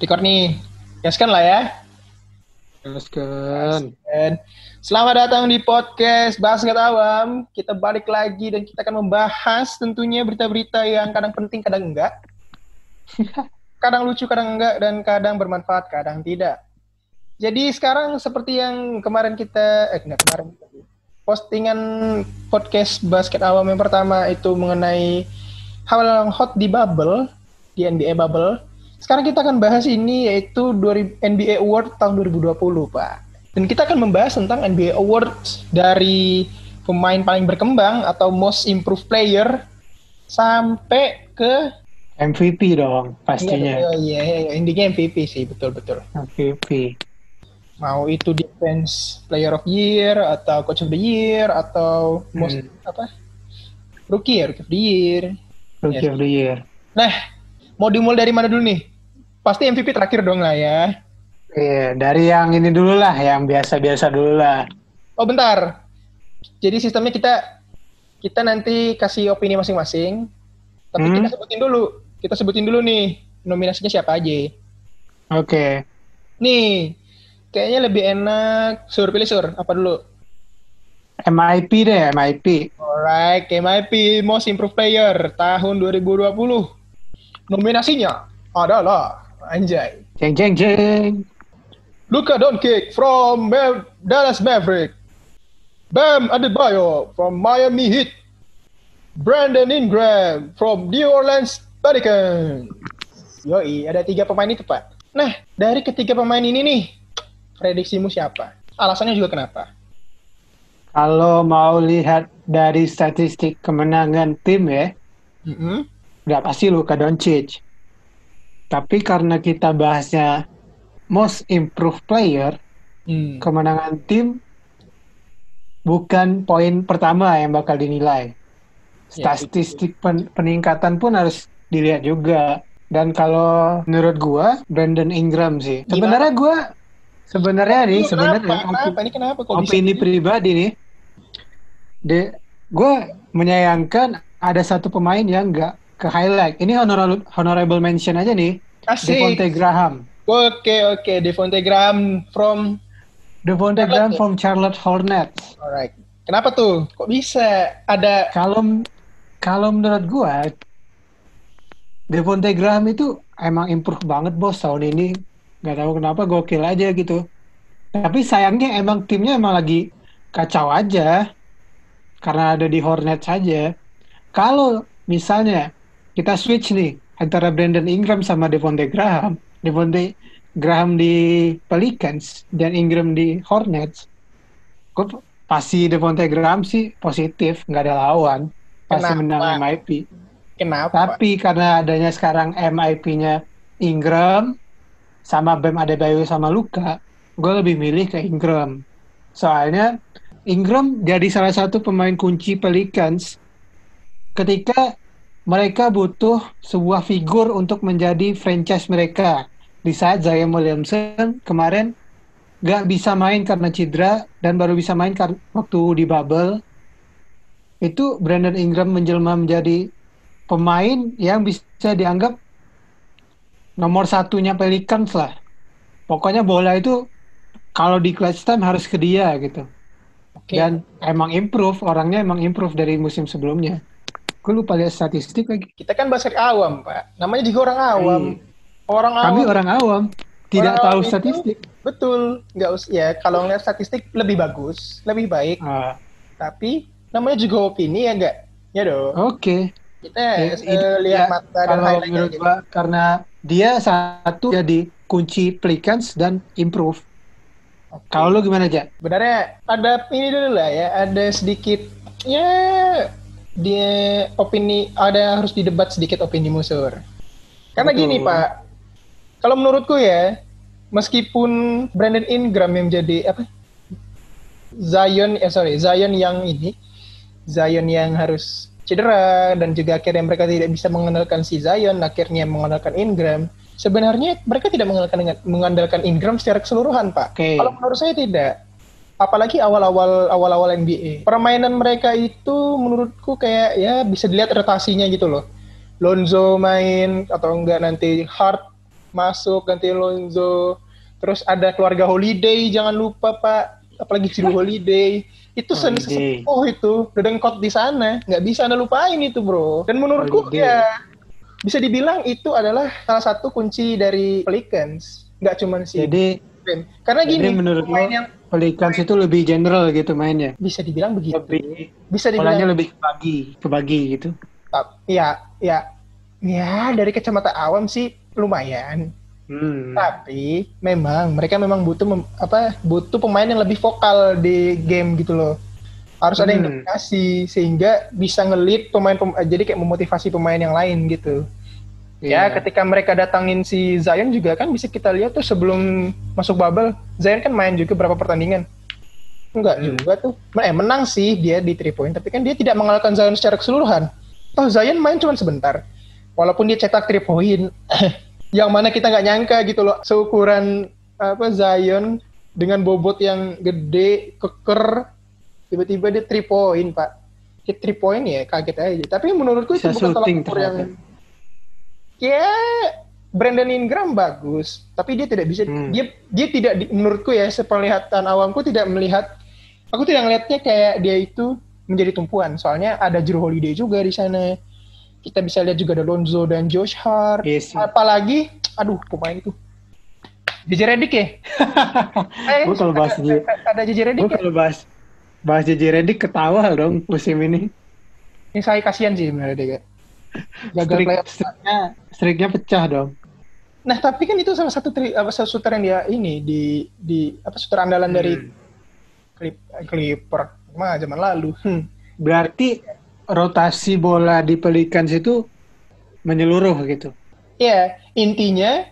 Record nih. Gaskan lah ya. Gaskan. Dan selamat datang di podcast Basket Awam. Kita balik lagi dan kita akan membahas tentunya berita-berita yang kadang penting, kadang enggak. kadang lucu, kadang enggak, dan kadang bermanfaat, kadang tidak. Jadi sekarang seperti yang kemarin kita, eh enggak kemarin, postingan podcast Basket Awam yang pertama itu mengenai hal yang hot di bubble, di NBA bubble. Sekarang kita akan bahas ini yaitu 2000 NBA Award tahun 2020, Pak. Dan kita akan membahas tentang NBA Awards dari pemain paling berkembang atau most improved player sampai ke MVP dong pastinya. Iya, iya, iya, intinya MVP sih, betul betul. MVP. Mau itu defense player of year atau coach of the year atau most Hmm. apa? Rookie ya, rookie of the year. Rookie Yes. of the Year. Nah, mau dimulai dari mana dulu nih? Pasti MVP terakhir dong lah ya. Iya, dari yang ini dulu lah, yang biasa-biasa dulu lah. Oh bentar. Jadi sistemnya kita kita nanti kasih opini masing-masing. Tapi Hmm. kita sebutin dulu. Kita sebutin dulu nih nominasinya siapa aja. Oke. Nih, kayaknya lebih enak sur pilih sur apa dulu? MIP deh, MIP. Alright, MIP Most Improved Player tahun 2020. Nominasinya adalah anjay. Jeng jeng jeng. Luka Doncic from Ma- Dallas Maverick. Bam Adebayo from Miami Heat. Brandon Ingram from New Orleans Pelicans. Yoi, ada tiga pemain itu, Pak. Nah, dari ketiga pemain ini nih, prediksimu siapa? Alasannya juga kenapa? Kalau mau lihat dari statistik kemenangan tim ya, Mm-mm. udah pasti Luka Doncic. Tapi karena kita bahasnya most improved player, Hmm. kemenangan tim bukan poin pertama yang bakal dinilai. Ya, Statistik pen- peningkatan pun harus dilihat juga. Dan kalau menurut gua Brandon Ingram sih. Sebenarnya gua sebenarnya nih sebenarnya Kenapa? opi- Ini kenapa kok bisa? opini pribadi nih. De gua menyayangkan ada satu pemain yang nggak ke highlight. Ini honorable honorable mention aja nih. Asik. Devonte Graham. Oke, oke. Devonte Graham from... Devonte Charlotte Graham from Charlotte Hornets. Alright. Kenapa tuh? Kok bisa ada... Kalau kalau menurut gua Devonte Graham itu emang improve banget bos tahun ini. Gak tahu kenapa gokil aja gitu. Tapi sayangnya emang timnya emang lagi kacau aja. Karena ada di Hornets saja. Kalau misalnya kita switch nih antara Brandon Ingram sama Devonte Graham. Devonte Graham di Pelicans dan Ingram di Hornets. Gue pasti Devonte Graham sih positif, nggak ada lawan. Pasti Kenapa? menang MIP. Kenapa? Tapi karena adanya sekarang MIP-nya Ingram sama Bam Adebayo sama Luka, gue lebih milih ke Ingram. Soalnya Ingram jadi salah satu pemain kunci Pelicans ketika mereka butuh sebuah figur untuk menjadi franchise mereka. Di saat Zion Williamson kemarin gak bisa main karena cedera dan baru bisa main kar- waktu di bubble. Itu Brandon Ingram menjelma menjadi pemain yang bisa dianggap nomor satunya Pelicans lah. Pokoknya bola itu kalau di clutch time harus ke dia gitu. Oke. Dan emang improve, orangnya emang improve dari musim sebelumnya. Gue lupa lihat statistik lagi. Kita kan basket awam, Pak. Namanya juga orang awam. Orang awam. Iya. Kami orang awam, tidak Orang tahu awam itu- statistik. Betul. Nggak us ya kalau ngeliat statistik lebih bagus, lebih baik. Ah, Tapi namanya juga opini ya enggak? Ya dong. Oke. Kita Ya, eh, itu lihat dia. mata dan Kalau highlightnya gua karena dia satu jadi kunci Pelicans dan improve. Oke. Kalau lu gimana aja? Sebenarnya ada ini dulu lah ya, ada sedikit ya dia opini ada harus didebat sedikit opini musur. Karena Betul. gini Pak, kalau menurutku ya, meskipun Brandon Ingram yang menjadi apa Zion, eh sorry Zion yang ini, Zion yang harus cedera dan juga akhirnya mereka tidak bisa mengandalkan si Zion, akhirnya mengandalkan Ingram. Sebenarnya mereka tidak mengandalkan mengandalkan Ingram secara keseluruhan, Pak. Oke. Kalau menurut saya tidak. Apalagi awal-awal awal-awal NBA. Permainan mereka itu menurutku kayak ya bisa dilihat rotasinya gitu loh. Lonzo main atau enggak nanti Hart masuk ganti Lonzo. Terus ada keluarga Holiday, jangan lupa Pak. Apalagi si Holiday. Itu Holiday. sesepuh itu, dedengkot di sana. Nggak bisa anda lupain itu bro. Dan menurutku Holiday. ya, bisa dibilang itu adalah salah satu kunci dari Pelicans. Nggak cuma si Jadi. Karena jadi gini, menurut pemain lo yang Pelicans itu lebih general gitu mainnya. bisa dibilang begitu. Lebih Bisa dibilang lebih kebagi, kebagi gitu. Tap- ya ya ya dari kacamata awam sih lumayan Hmm. tapi memang mereka memang butuh mem- apa butuh pemain yang lebih vokal di game gitu loh harus ada yang Hmm. dominasi sehingga bisa ngelit pemain pem- jadi kayak memotivasi pemain yang lain gitu ya Iya. ketika mereka datangin si Zion juga kan bisa kita lihat tuh sebelum masuk bubble Zion kan main juga berapa pertandingan enggak Hmm. juga tuh eh menang sih dia di three point tapi kan dia tidak mengalahkan Zion secara keseluruhan toh Zion main cuma sebentar walaupun dia cetak three point yang mana kita nggak nyangka gitu loh seukuran apa Zion dengan bobot yang gede keker tiba-tiba dia three point pak hit three point ya kaget aja tapi menurutku itu bukan tolak ukur yang. Ya Brandon Ingram bagus tapi dia tidak bisa Hmm. dia dia tidak di- menurutku ya sepenglihatan awamku tidak melihat aku tidak melihatnya kayak dia itu menjadi tumpuan soalnya ada Drew Holiday juga di sana kita bisa lihat juga ada Lonzo dan Josh Hart sih. apalagi aduh pemain itu JJ Redick ya eh, Gua kalau bahas ada, ada JJ Redick Gue ya? kalau bahas bahas JJ Redick ketawa dong musim ini. ini saya kasihan sih sebenarnya dia gagal Streak, playoff streaknya, streaknya pecah dong. Nah, tapi kan itu salah satu tri, apa salah shooter yang dia ini di di apa shooter andalan dari Hmm. Clip, Clipper mah zaman lalu. Hmm. Berarti rotasi bola di Pelicans itu menyeluruh gitu. Ya, intinya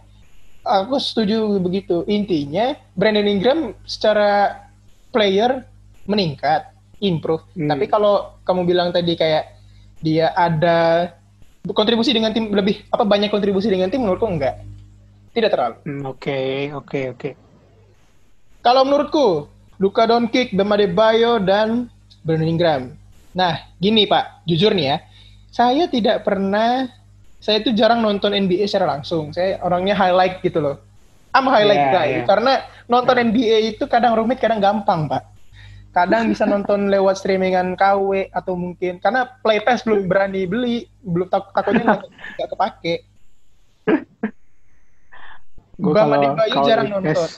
aku setuju begitu. Intinya Brandon Ingram secara player meningkat, improve. Hmm. Tapi kalau kamu bilang tadi kayak dia ada kontribusi dengan tim lebih apa banyak kontribusi dengan tim menurutku enggak. Tidak terlalu. Hmm, Oke, oke, oke. Kalau menurutku, Luka Doncic, Bam Adebayo, dan Brandon Ingram. Nah, gini Pak, jujur nih ya, saya tidak pernah, saya itu jarang nonton NBA secara langsung. Saya orangnya highlight gitu loh. I'm highlight Yeah, guy, yeah. karena nonton NBA itu kadang rumit, kadang gampang Pak. Kadang bisa nonton lewat streamingan KW atau mungkin karena Play Pass belum berani beli, belum tak, takutnya nggak kepake. Gua Bam kalau- Adebayo jarang nonton.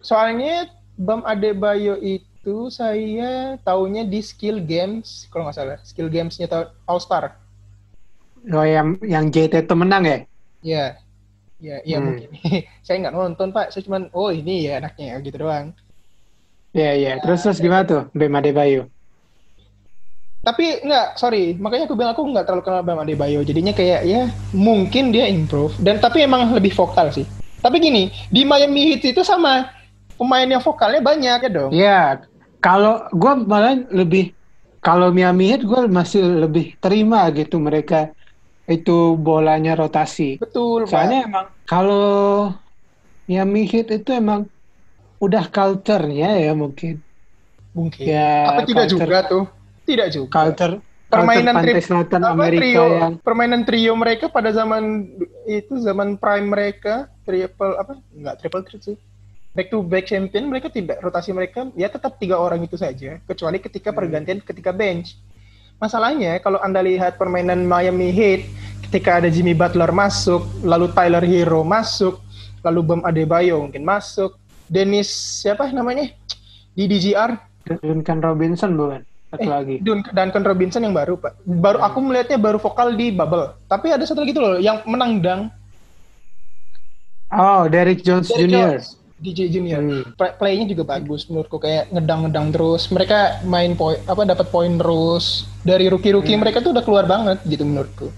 Soalnya Bam Adebayo itu saya taunya di Skill Games, kalau nggak salah. Skill Gamesnya All Star. Oh, yang yang JT itu menang ya? Ya, ya, ya Hmm. mungkin. saya nggak nonton pak. Saya cuman, oh ini ya anaknya gitu doang. Iya, iya. Terus terus gimana tuh Bam Adebayo? Tapi nggak, sorry. Makanya aku bilang aku nggak terlalu kenal Bam Adebayo. Jadinya kayak ya mungkin dia improve. Dan tapi emang lebih vokal sih. Tapi gini, di Miami Heat itu sama pemain yang vokalnya banyak ya dong. Iya, kalau gue malah lebih kalau Miami Heat gue masih lebih terima gitu mereka itu bolanya rotasi. Betul, Pak. Soalnya emang kalau Miami Heat itu emang udah culture-nya ya mungkin. mungkin. Ya, Apa tidak culture- juga tuh? Tidak juga. Culture Permainan culture pantai tri- selatan apa, Amerika trio, yang permainan trio mereka pada zaman itu zaman prime mereka triple apa enggak triple threat sih back to back champion mereka tidak rotasi mereka ya tetap tiga orang itu saja kecuali ketika Hmm. pergantian ketika bench masalahnya kalau anda lihat permainan Miami Heat ketika ada Jimmy Butler masuk lalu Tyler Hero masuk lalu Bam Adebayo mungkin masuk Dennis siapa namanya di DGR Duncan Robinson bukan? Satu Eh, lagi. Dun Duncan Robinson yang baru pak. Baru aku melihatnya baru vokal di Bubble. Tapi ada satu lagi tuh loh yang menang dang. Oh, Derrick Jones Derrick Jr. Jones, DJ Junior. Hmm. Play- Playnya juga bagus menurutku kayak ngedang-ngedang terus. Mereka main poin apa dapat poin terus. Dari rookie-rookie Hmm. mereka tuh udah keluar banget gitu menurutku.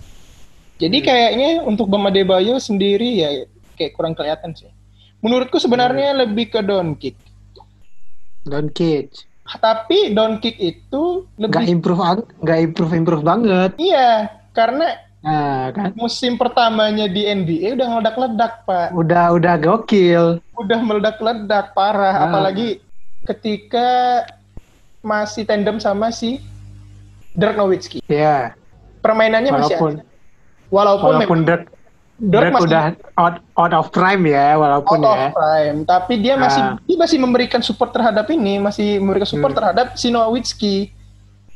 Jadi kayaknya untuk Bam Adebayo sendiri ya kayak kurang kelihatan sih. Menurutku sebenarnya Hmm. lebih ke Doncic. Doncic. Tapi Doncic itu Nggak lebih improve, ang- nggak improve improve banget. iya karena Nah, kan? musim pertamanya di NBA udah meledak-ledak pak. Udah udah gokil. udah meledak-ledak parah Ah. apalagi ketika masih tandem sama si Dirk Nowitzki Ya, permainannya masih walaupun ada. walaupun, walaupun memang- Dirk Dirk Dirk masih udah out, out of prime ya walaupun out ya. of prime, tapi dia masih Ah. dia masih memberikan support terhadap ini, masih memberikan support Hmm. terhadap si Nowitzki.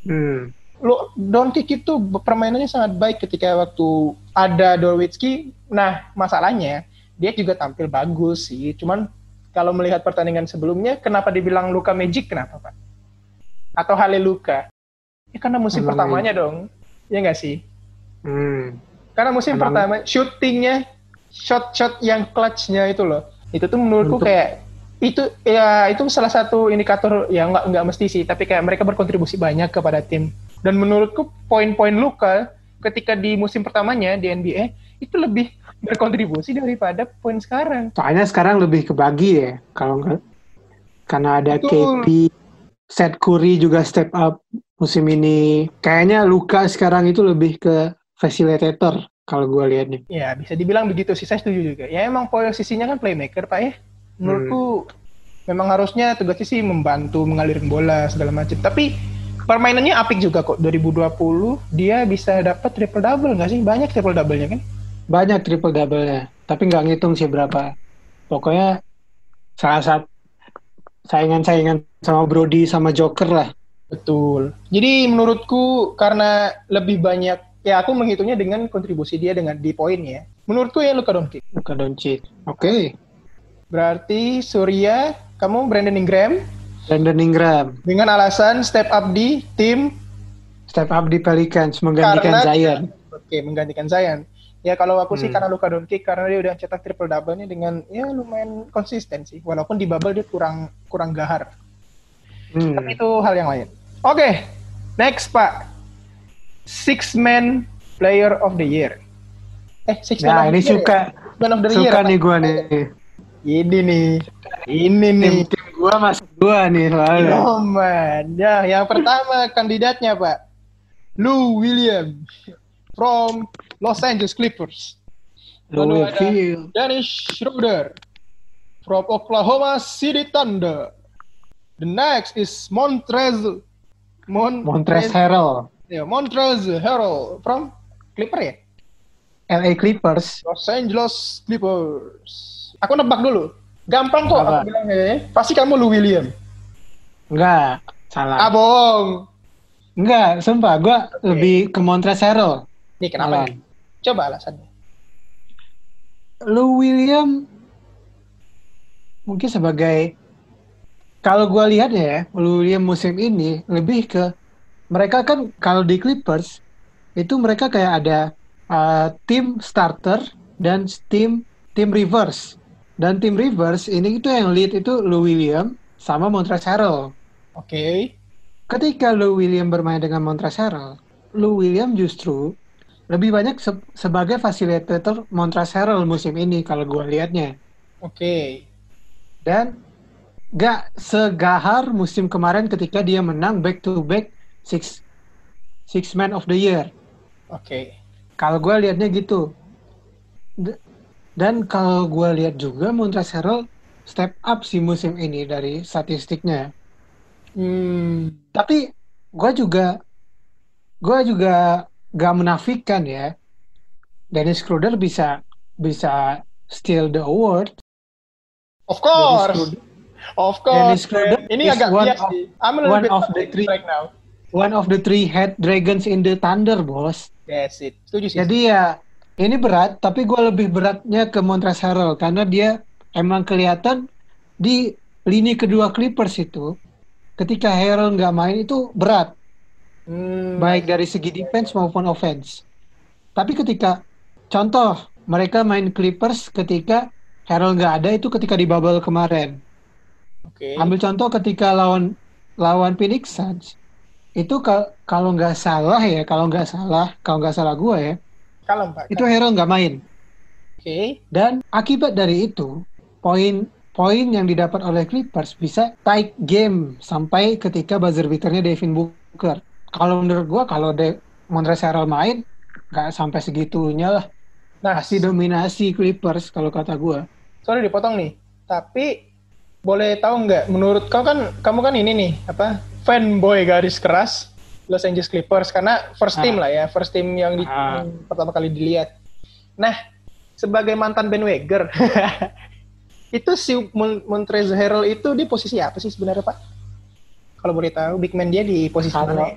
Hmm. Lo Doncic itu permainannya sangat baik ketika waktu ada Nowitzki. Nah, masalahnya dia juga tampil bagus sih. Cuman kalau melihat pertandingan sebelumnya, kenapa dibilang Luka Magic? Kenapa, Pak? Atau Haleluka? Ya karena musim Emang pertamanya dong. Ya nggak sih? Hmm. Karena musim Emang- pertama shootingnya, shot-shot yang clutchnya itu loh, itu tuh menurutku Untuk- kayak itu ya itu salah satu indikator ya nggak nggak mesti sih, tapi kayak mereka berkontribusi banyak kepada tim. Dan menurutku poin-poin Luka ketika di musim pertamanya di NBA itu lebih berkontribusi daripada poin sekarang. Soalnya sekarang lebih kebagi ya kalau nggak karena ada. KP, Seth Curry juga step up musim ini. Kayaknya Luka sekarang itu lebih ke facilitator kalau gue lihat nih. Ya bisa dibilang begitu sih, saya setuju juga. Ya emang posisinya kan playmaker pak ya. Menurutku memang harusnya tugasnya sih membantu mengalirin bola segala macam. Tapi permainannya apik juga kok. 2020 dia bisa dapat triple double nggak sih? Banyak triple double-nya kan? Banyak triple double-nya, tapi nggak ngitung sih berapa. Pokoknya salah satu saingan-saingan sama Brody sama Joker lah. Betul. Jadi menurutku karena lebih banyak ya aku menghitungnya dengan kontribusi dia dengan di poin ya. Menurutku ya Luka Doncic. Luka Doncic. Oke. Berarti Surya, kamu Brandon Ingram Brandon Ingram dengan alasan step up di tim step up di Pelicans menggantikan Karena- Zion. Oke, menggantikan Zion. Ya kalau aku sih Hmm. karena Luka Doncic karena dia udah cetak triple double-nya dengan ya lumayan konsisten sih. Walaupun di bubble dia kurang kurang gahar. Hmm. Tapi itu hal yang lain. Oke, next Pak. Six man player of the year. Eh, six man Nah, of the ini year. suka ya? Man of the year. suka nih gua nih. Ini nih. Ini nih. Tim tim gua masuk gua nih soalnya. Oh man. Ya, yang pertama kandidatnya Pak. Lou William from Los Angeles Clippers. Lalu ada. Dennis Schroeder from Oklahoma City Thunder. The next is Montrez Mon Montrezl Harrell. Ya, Montrezl Harrell from Clipper ya? LA Clippers. Los Angeles Clippers. Aku nebak dulu. Gampang kok Apa? aku bilangnya ya. Pasti kamu Lou William. Enggak, salah. Ah, bohong. Enggak, sumpah gua lebih ke Montrezl Harrell. Nih kenapa nih? Coba alasannya. Lou William mungkin sebagai kalau gua lihat ya, Lou William musim ini lebih ke mereka kan kalau di Clippers itu mereka kayak ada uh, tim starter dan tim tim reverse. Dan tim reverse ini itu yang lead itu Lou William sama Montrezl Harrell. Oke. Ketika Lou William bermain dengan Montrezl Harrell, Lou William justru lebih banyak se- sebagai fasilitator Montrezl Harrell musim ini kalau gue lihatnya. Oke. Dan gak segahar musim kemarin ketika dia menang back to back six six man of the year. Oke. Kalau gue lihatnya gitu. Dan kalau gue lihat juga Montrezl Harrell step up sih musim ini dari statistiknya. Hmm. Tapi gue juga gue juga gak menafikan ya Dennis Schroeder bisa bisa steal the award. Of course. Schroeder- Of course. Dennis Schroeder. Ini agak one bias of- sih. I'm a little one bit of the three- right now. One of the three head dragons in the thunder, bos. That's it. Setuju sih. Jadi ya ini berat, tapi gue lebih beratnya ke Montrezl Harrell karena dia emang kelihatan di lini kedua Clippers itu ketika Harrell nggak main itu berat, Hmm. baik dari segi defense maupun offense. Tapi ketika contoh mereka main Clippers ketika Harrell nggak ada itu ketika di bubble kemarin. Oke. Ambil contoh ketika lawan lawan Phoenix Suns itu ka- kalau nggak salah ya, kalau nggak salah, kalau nggak salah gue ya, Kalem, Pak. itu Harrell nggak main. Oke. Dan akibat dari itu, poin poin yang didapat oleh Clippers bisa tight game sampai ketika buzzer beaternya Devin Booker. Kalau menurut gua kalau De Montrezl Harrell main nggak sampai segitunya lah. Nah, Pasti dominasi Clippers kalau kata gua. sorry dipotong nih. Tapi boleh tahu nggak menurut kau kan kamu kan ini nih apa fanboy garis keras Los Angeles Clippers karena first team Ah. lah ya, first team yang, di- Ah. yang pertama kali dilihat. Nah, sebagai mantan bandwager. itu si Mon Montrezl Harrell itu di posisi apa sih sebenarnya Pak? Kalau boleh tahu, big man dia di posisi mana?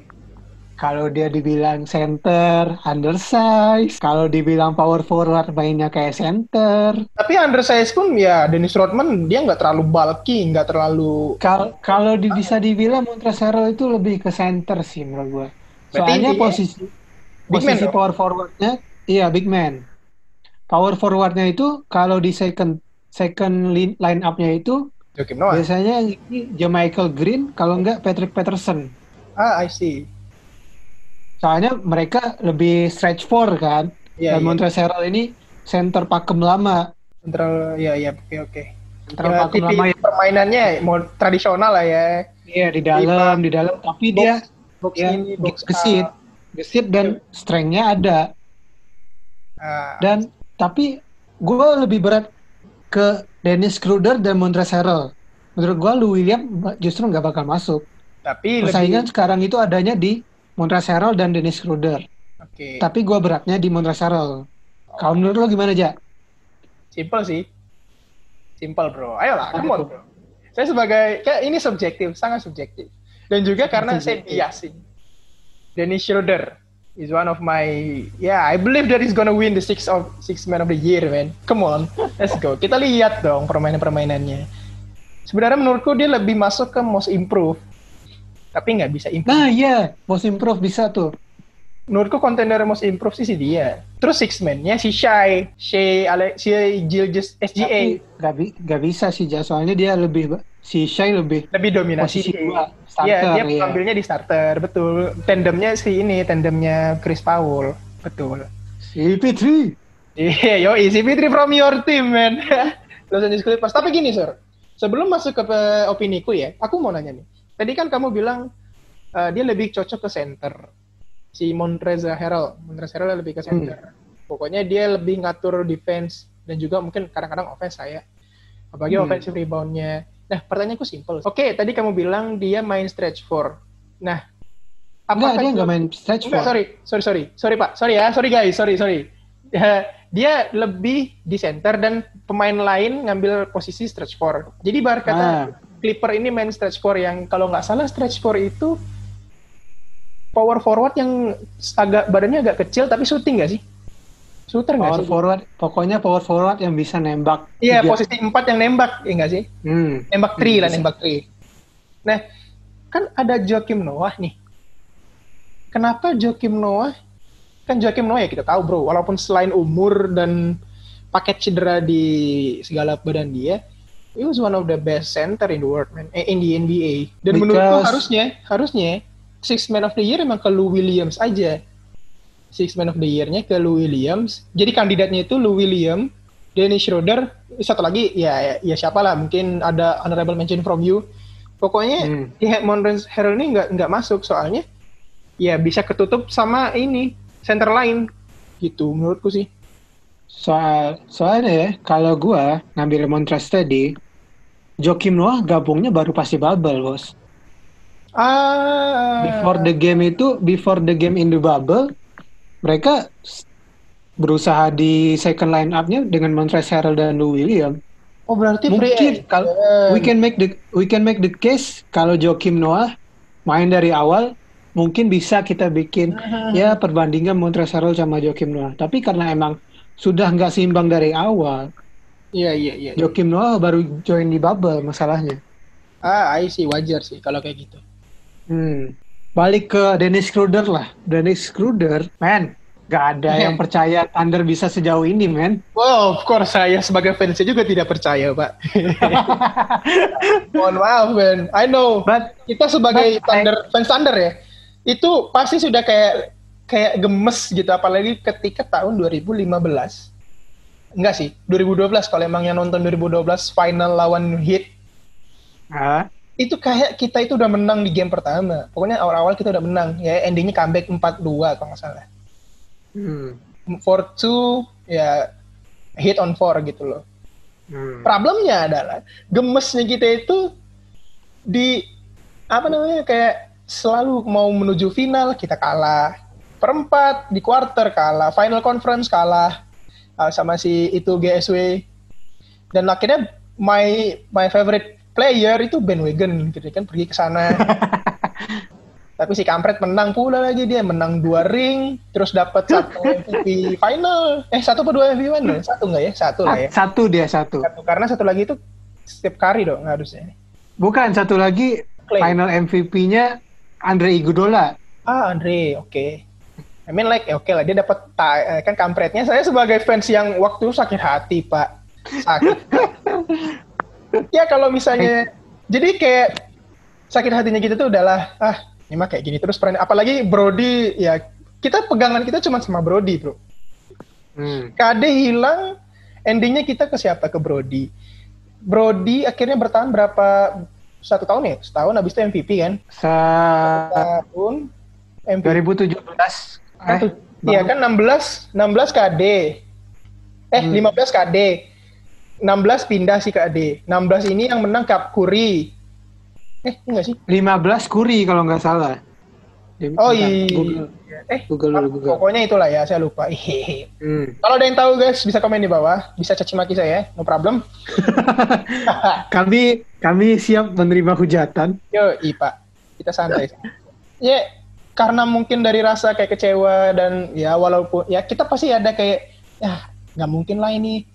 Kalau dia dibilang center, undersize. Kalau dibilang power forward, mainnya kayak center. Tapi undersize pun ya Dennis Rodman dia nggak terlalu bulky, nggak terlalu Kal- Kalau di- bisa dibilang Montrezl itu lebih ke center sih menurut gua. Berarti Soalnya posisi big man posisi dong? power forwardnya, iya big man. Power forwardnya itu kalau di second second line, up-nya itu Joakim Noah. biasanya ini Michael Green, kalau enggak Patrick Patterson. Ah, I see. Soalnya mereka lebih stretch four kan. Iya, Dan. Montrezl Harrell ini center pakem lama. Central, ya, ya, oke, oke. Center Ya, pakem lama ya. permainannya mau tradisional lah ya. Iya di dalam, di dalam. Tapi dia box ya ini, box gesit, gesit dan strength-nya ada. Ah, Dan tapi gue lebih berat ke Dennis Schroeder dan Montrezl Harrell. Menurut gue Lou William justru nggak bakal masuk. tapi Persaingan lebih sekarang itu adanya di Montrezl Harrell dan Dennis Schroeder. oke. Tapi gue beratnya di Montrezl Harrell. Kalau menurut lo gimana aja? Simple sih. Simple, Bro. Ayolah, come on? Bro. Saya sebagai kayak ini subjektif, sangat subjektif. Dan juga karena saya Subjektif. bias sih. Dennis Schroeder is one of my yeah, I believe that he's gonna win the six of six man of the year, man. Come on, let's go. Kita lihat dong permainan-permainannya. Sebenarnya menurutku dia lebih masuk ke most improve. Tapi nggak bisa improve. Nah iya, most improve bisa tuh. Menurutku kontender most improve sih si dia. Terus six man-nya si Shy, Shay, Ale, si Gilgis SGA Tapi nggak bi- nggak bisa sih, soalnya dia lebih si Shai lebih lebih dominasi. posisi dua Iya, starter dia ya. ambilnya di starter, betul. Tandemnya si ini, tandemnya Chris Paul, betul. CP3. Iya, yo, easy Fitri from your team, man. Los Angeles Clippers. Tapi gini, Sir. Sebelum masuk ke pe- opiniku ya, aku mau nanya nih. Tadi kan kamu bilang eh, dia lebih cocok ke center. Si Montrezl Harrell. Montrezl Harrell lebih ke center. Pokoknya dia lebih ngatur defense dan juga mungkin kadang-kadang offense saya. Apalagi Hmm. offensive rebound-nya. Nah, pertanyaanku simple. Oke, tadi kamu bilang dia main stretch four. Nah, Enggak, dia nggak main stretch Enggak, four. sorry, sorry, sorry, sorry Pak, sorry ya, sorry guys, sorry, sorry. Ya, dia lebih di center dan pemain lain ngambil posisi stretch four. Jadi bar kata Ah. Clipper ini main stretch four yang kalau nggak salah stretch four itu power forward yang agak badannya agak kecil tapi shooting nggak sih? Shooter nggak Power sih? forward, pokoknya power forward yang bisa nembak. Iya, tiga. posisi empat yang nembak, ya nggak sih? Hmm. Nembak three lah, bisa. nembak three. Nah, kan ada Joakim Noah nih. Kenapa Joakim Noah? Kan Joakim Noah ya kita tahu bro, walaupun selain umur dan paket cedera di segala badan dia, he was one of the best center in the world, man. Eh, in the NBA. Dan menurutku Because- harusnya, harusnya six man of the year emang ke Lou Williams aja. Six man of the year-nya ke Lou Williams. Jadi kandidatnya itu Lou Williams, Dennis Schroeder, satu lagi ya ya siapa lah mungkin ada honorable mention from you. Pokoknya Hmm. ya Montrezl Harrell ini nggak nggak masuk soalnya ya bisa ketutup sama ini center lain gitu menurutku sih. Soal soalnya ya, kalau gua ngambil Montrezl tadi, Joakim Noah gabungnya baru pasti bubble, bos. Ah. Before the game itu, before the game in the bubble, mereka berusaha di second line up-nya dengan Montrezl Harrell dan Lou Williams. oh berarti Mungkin kalau we can make the we can make the case kalau Joakim Noah main dari awal mungkin bisa kita bikin ya perbandingan Montrezl Harrell sama Joakim Noah. Tapi karena emang sudah nggak seimbang dari awal, Iya iya iya. Joakim Noah baru join di bubble masalahnya. Ah, I see wajar sih kalau kayak gitu. Hmm. Balik ke Dennis Schroeder lah. Dennis Schroeder, man, gak ada yang percaya Thunder bisa sejauh ini, man. Wow, of course saya sebagai fans juga tidak percaya, Pak. Mohon maaf, man. I know. But kita sebagai but I- Thunder, fans Thunder ya, itu pasti sudah kayak kayak gemes gitu, apalagi ketika tahun 2015. Enggak sih, 2012 kalau emang yang nonton 2012 final lawan Heat, ah, itu kayak kita itu udah menang di game pertama. Pokoknya awal-awal kita udah menang, ya endingnya comeback 4-2 kalau nggak salah. hmm, 4-2, ya hit on 4 gitu loh. hmm. Problemnya adalah gemesnya kita itu di apa namanya kayak selalu mau menuju final kita kalah, perempat di quarter kalah, final conference kalah. Uh, sama si itu GSW dan akhirnya my my favorite player itu bandwagon gitu kan pergi ke sana. Tapi si kampret menang pula lagi dia menang dua ring terus dapat satu MVP final. Eh satu atau dua MVP final? Satu nggak ya? Satu lah ya. Satu dia satu. satu karena satu lagi itu setiap kali dong harusnya. Bukan satu lagi Clay. final MVP-nya Andre Iguodala. ah Andre oke I mean like oke lah dia dapat eh, kan kampretnya. Saya sebagai fans yang waktu itu sakit hati pak. Sakit. Ya kalau misalnya jadi kayak sakit hatinya gitu tuh udahlah ah ini mah kayak gini terus pernah apalagi Brody ya kita pegangan kita cuma sama Brody bro. Hmm. KD hilang endingnya kita ke siapa? Ke Brody. Brody akhirnya bertahan berapa satu tahun ya? Setahun habis itu MVP kan? Sa tahun MVP 2017 Satu. eh, Iya kan 16 16 KD. Eh Hmm. 15 KD. 16 pindah sih KD. 16 ini yang menang Cup Curry. Eh enggak sih? 15 Kuri kalau nggak salah. Oh iya. Google. Eh Google dulu, Google. pokoknya itulah ya, saya lupa. Hmm. Kalau ada yang tahu guys, bisa komen di bawah, bisa caci maki saya, no problem. Kami kami siap menerima hujatan. Yo, Pak. Kita santai. ya, karena mungkin dari rasa kayak kecewa dan ya walaupun ya kita pasti ada kayak ya nggak mungkin lah ini.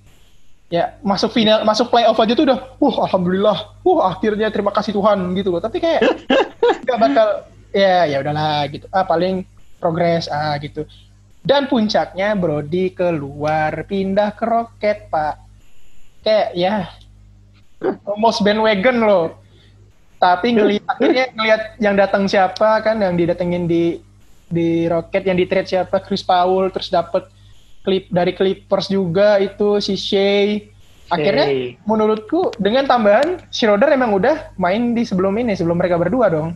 Ya masuk final masuk playoff aja tuh udah uh alhamdulillah. Uh akhirnya terima kasih Tuhan gitu loh. Tapi kayak nggak bakal ya ya udahlah gitu. Ah paling progres ah gitu. Dan puncaknya Brody keluar pindah ke Rocket pak. Kayak ya almost bandwagon loh tapi ngelihat akhirnya ngelihat yang datang siapa kan yang didatengin di di Rocket yang di trade siapa Chris Paul terus dapat klip dari Clippers juga itu si Shea akhirnya Shea. menurutku dengan tambahan Schroeder emang udah main di sebelum ini sebelum mereka berdua dong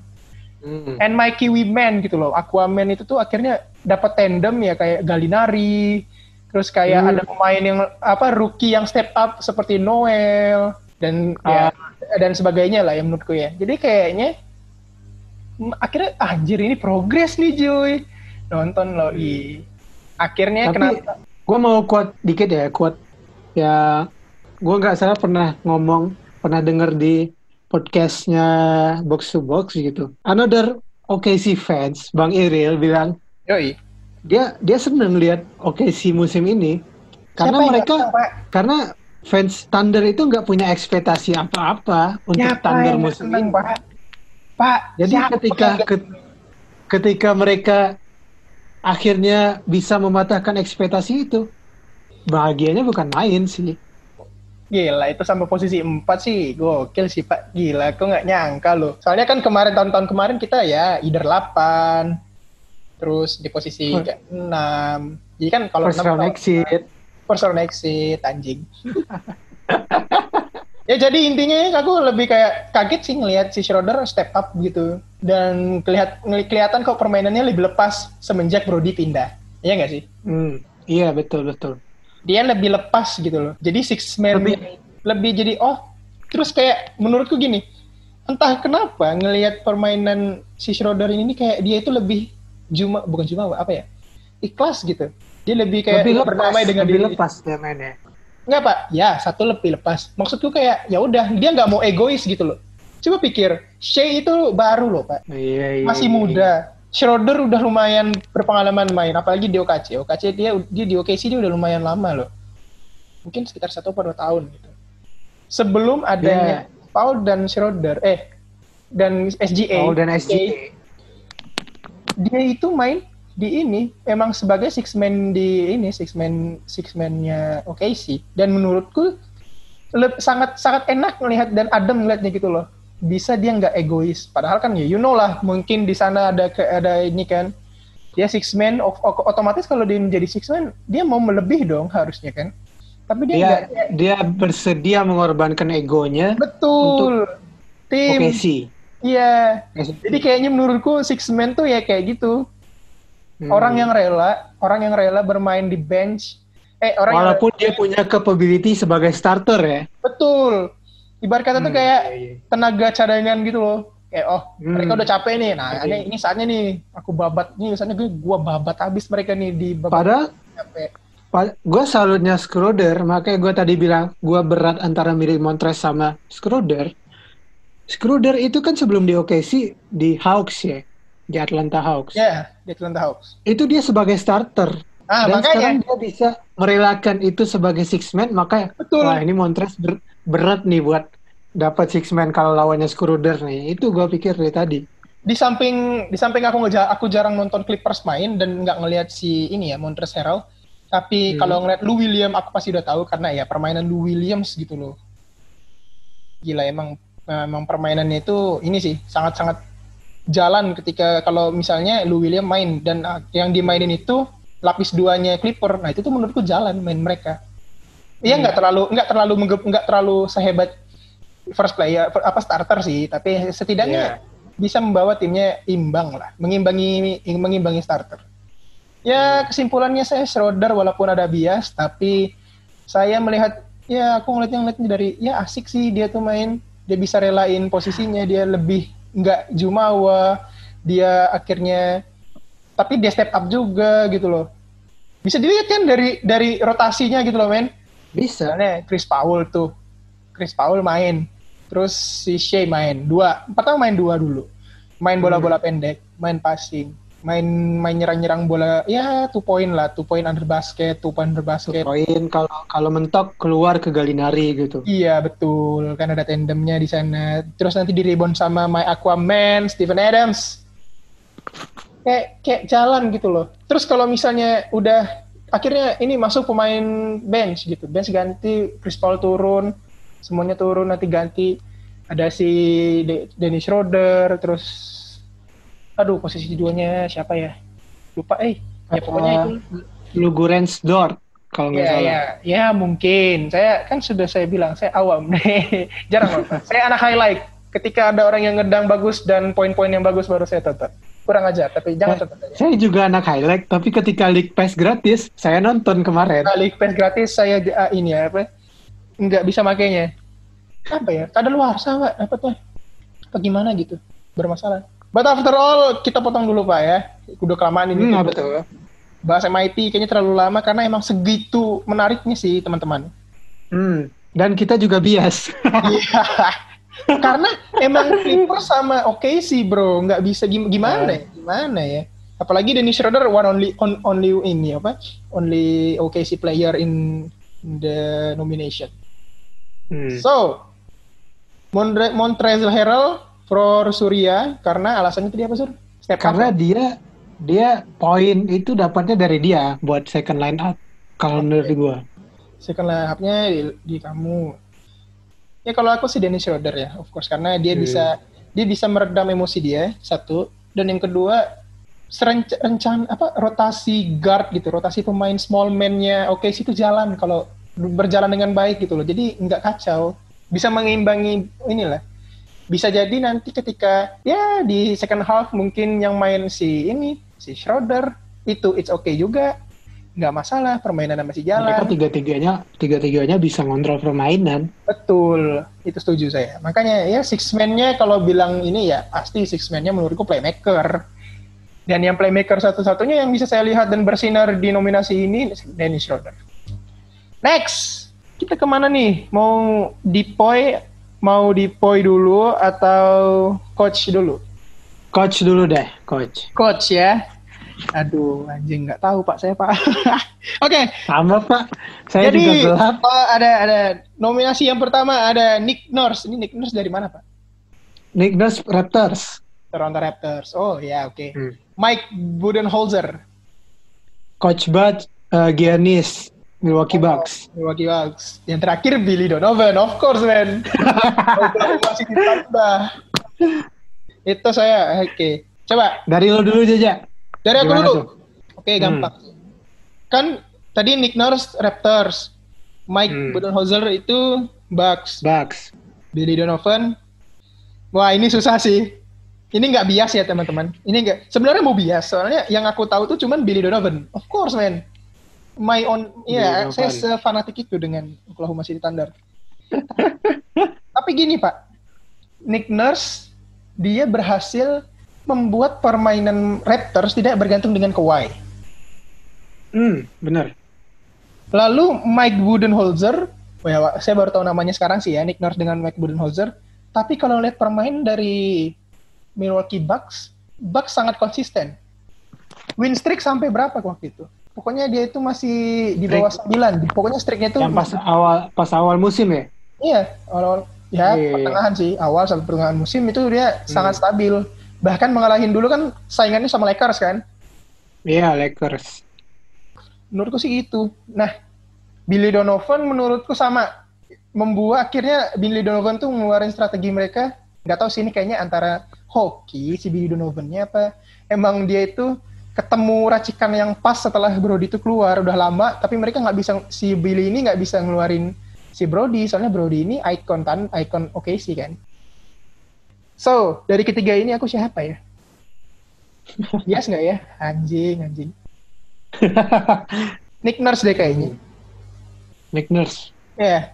Hmm. and my Kiwi Man gitu loh Aquaman itu tuh akhirnya dapat tandem ya kayak Galinari terus kayak Hmm. ada pemain yang apa rookie yang step up seperti Noel dan ya. dan sebagainya lah ya menurutku ya. Jadi kayaknya akhirnya anjir ini progres nih Joy nonton loh i akhirnya Tapi kenapa? gue mau quote dikit ya, quote. Ya gue nggak salah pernah ngomong, pernah denger di podcastnya Box to Box gitu. Another OKC fans, Bang Iril bilang Yoi. dia dia seneng lihat OKC musim ini. Karena Siapa yang mereka karena fans Thunder itu nggak punya ekspektasi apa-apa untuk Siapa Thunder musim ini. Pak? Pak, Jadi siapa ketika ke- ketika mereka akhirnya bisa mematahkan ekspektasi itu, bahagianya bukan main sih. Gila, itu sampai posisi 4 sih gokil sih Pak. Gila, kok nggak nyangka loh. Soalnya kan kemarin tahun-tahun kemarin kita ya either 8, terus di posisi Hmm. kayak 6. Jadi kan kalau First round exit. First round exit, anjing. ya jadi intinya aku lebih kayak kaget sih ngelihat si Schroeder step up gitu. Dan kelihat, kelihatan kok permainannya lebih lepas semenjak Brody pindah. Iya nggak sih? Hmm, iya betul betul. dia lebih lepas gitu loh. Jadi six man lebih, Lebih- jadi oh terus kayak menurutku gini entah kenapa ngelihat permainan si Schroeder ini kayak dia itu lebih cuma bukan cuma apa ya ikhlas gitu. Dia lebih kayak lebih lepas, berdamai dengan lebih diri. lepas dia mainnya. Enggak pak, ya satu lebih lepas. Maksudku kayak ya udah dia nggak mau egois gitu loh. Coba pikir, Shea itu baru loh pak, Iya, iya, masih iya. muda. Schroeder udah lumayan berpengalaman main, apalagi di OKC. OKC dia dia di OKC dia udah lumayan lama loh. Mungkin sekitar satu atau dua tahun gitu. Sebelum adanya Paul dan Schroeder, eh dan SGA, Paul dan SGA. dia itu main di ini emang sebagai six man di ini six man six man-nya OKC dan menurutku le- sangat sangat enak melihat dan adem melihatnya gitu loh. Bisa dia nggak egois. Padahal kan ya you know lah mungkin di sana ada ke, ada ini kan. Dia six man o- o- otomatis kalau dia menjadi six man dia mau melebih dong harusnya kan. Tapi dia Dia nggak dia bersedia mengorbankan egonya betul. tim. Oke sih. iya. Jadi kayaknya menurutku six man tuh ya kayak gitu Hmm. orang yang rela orang yang rela bermain di bench eh orang yang walaupun dia punya capability sebagai starter ya. betul ibarat kata tuh Hmm, kayak iya, iya. tenaga cadangan gitu loh kayak oh Hmm. mereka udah capek nih nah Oke. ini, ini saatnya nih aku babat nih misalnya gue gua babat habis mereka nih di babat Padahal capek gue salutnya Schroeder, makanya gue tadi bilang gue berat antara milih Montrez sama Schroeder. Schroeder itu kan sebelum di OKC di Hawks ya, di Atlanta Hawks. Yeah, Atlanta Hawks. Itu dia sebagai starter. Ah, Dan makanya. sekarang dia bisa merelakan itu sebagai six man, makanya Betul. wah ini Montrez ber- berat nih buat dapat six man kalau lawannya Schroeder nih. Itu gue pikir dari tadi. Di samping di samping aku ngeja aku jarang nonton Clippers main dan nggak ngelihat si ini ya Montrezl Harrell. Tapi Hmm. kalau ngeliat Lou Williams aku pasti udah tahu karena ya permainan Lou Williams gitu loh. Gila emang emang permainannya itu ini sih sangat-sangat jalan ketika kalau misalnya Lou Williams main dan uh, yang dimainin itu lapis duanya Clipper. Nah, itu tuh menurutku jalan main mereka. Iya nggak terlalu nggak terlalu nggak terlalu sehebat first player apa starter sih, tapi setidaknya bisa membawa timnya imbang lah, mengimbangi mengimbangi starter. Ya kesimpulannya saya Schroeder walaupun ada bias, tapi saya melihat ya aku ngeliatnya ngeliatnya dari ya asik sih dia tuh main, dia bisa relain posisinya, dia lebih nggak jumawa, dia akhirnya tapi dia step up juga gitu loh. Bisa dilihat kan dari dari rotasinya gitu loh men. Bisa. Misalnya Chris Paul tuh. Chris Paul main. Terus si Shea main. Dua. Pertama main dua dulu. Main bola-bola pendek. Main passing. Main main nyerang-nyerang bola. Ya two point lah. Two point under basket. Two point under basket. Poin kalau kalau mentok keluar ke Galinari gitu. Iya betul. Kan ada tandemnya di sana. Terus nanti di rebound sama My Aquaman. Steven Adams. Kayak, kayak jalan gitu loh. Terus kalau misalnya udah akhirnya ini masuk pemain bench gitu. Bench ganti, Chris Paul turun, semuanya turun nanti ganti. Ada si De- Dennis Schroeder, terus aduh posisi duanya siapa ya? Lupa eh. Ya pokoknya itu. Lugurens Dort kalau nggak Ya, salah. ya, ya mungkin. Saya kan sudah saya bilang saya awam. Jarang nonton. saya anak highlight. Ketika ada orang yang ngedang bagus dan poin-poin yang bagus baru saya tonton. Kurang aja, tapi jangan tonton aja. Saya juga anak highlight, tapi ketika League Pass gratis, saya nonton kemarin. Nah, League Pass gratis saya ah, ini ya apa? Nggak bisa makainya. Apa ya? Kada luar sama apa tuh? Apa gimana gitu? Bermasalah. But after all, kita potong dulu Pak ya. Udah kelamaan ini. Hmm, betul. Bahas MIP kayaknya terlalu lama karena emang segitu menariknya sih teman-teman. Hmm. Dan kita juga bias. Iya. Karena emang Clippers sama oke sih bro, nggak bisa gim- gimana ya? Gimana ya? Apalagi Dennis Schroeder one only on, only ini apa? Only OKC player in the nomination. Hmm. So, Montre Montrezl Harrell for Surya karena alasannya tadi apa Sur? Step up. Karena dia dia poin itu dapatnya dari dia buat second line up. Kalau menurut gua. second line up-nya di, di kamu. Ya kalau aku sih Dennis Schroeder ya, of course karena dia Hmm. bisa dia bisa meredam emosi dia satu dan yang kedua rencana apa rotasi guard gitu, rotasi pemain small man-nya oke sih itu jalan kalau berjalan dengan baik gitu loh. Jadi nggak kacau, bisa mengimbangi inilah. Bisa jadi nanti ketika ya di second half mungkin yang main si ini si Schroeder itu it's okay juga nggak masalah permainannya masih jalan. Mereka tiga-tiganya tiga-tiganya bisa ngontrol permainan. Betul, itu setuju saya. Makanya ya six man-nya kalau bilang ini ya pasti six man-nya menurutku playmaker. Dan yang playmaker satu-satunya yang bisa saya lihat dan bersinar di nominasi ini Dennis Schroeder. Next, kita ke mana nih? Mau Dipoy, mau Dipoy dulu atau coach dulu? Coach dulu deh, coach. Coach ya. Aduh, anjing nggak tahu pak saya pak. Oke, Sama pak, saya jadi juga gelap. oh, ada ada nominasi yang pertama ada Nick Nurse. Ini Nick Nurse dari mana pak? Nick Nurse Raptors. Toronto Raptors. Oh ya oke. Hmm. Mike Budenholzer. Coach Bud uh, Giannis Milwaukee Bucks. Milwaukee Bucks. Yang terakhir Billy Donovan, of course man. Masih. Itu saya. Oke. Coba Dari lo dulu aja. dari aku Gimana dulu. tuh? Oke gampang. Kan tadi Nick Nurse Raptors. Mike Hmm. Budenholzer itu Bucks. Bucks. Billy Donovan. Wah ini susah sih. Ini nggak bias ya teman-teman. Ini nggak. Sebenarnya mau bias. Soalnya yang aku tahu tuh cuman Billy Donovan. Of course man. My own. Iya, Billy saya sefanatik itu dengan Oklahoma City Thunder. Tapi gini pak. Nick Nurse dia berhasil membuat permainan Raptors tidak bergantung dengan Kawhi. Hmm, bener. Lalu Mike Budenholzer, ya, saya baru tahu namanya sekarang sih ya, Nick Nurse dengan Mike Budenholzer. Tapi kalau lihat permain dari Milwaukee Bucks, Bucks sangat konsisten. Win streak sampai berapa waktu itu? Pokoknya dia itu masih di bawah. 9. Pokoknya streaknya itu Yang pas awal pas awal musim ya. Iya, awal ya Iya. pertengahan sih, awal sampai pertengahan musim itu dia sangat stabil. Bahkan mengalahin dulu kan saingannya sama Lakers kan. Iya, Lakers. Menurutku sih itu. Nah, Billy Donovan menurutku sama membuat akhirnya Billy Donovan tuh ngeluarin strategi mereka. Nggak tahu sih ini kayaknya antara hoki si Billy Donovan-nya apa emang dia itu ketemu racikan yang pas setelah Brody itu keluar. Udah lama tapi mereka nggak bisa si Billy ini nggak bisa ngeluarin si Brody soalnya Brody ini ikon kan ikon oke sih kan. So dari ketiga ini aku siapa ya? Yes nggak ya? Anjing anjing. Nick Nurse deh kayaknya. Nick Nurse. ya.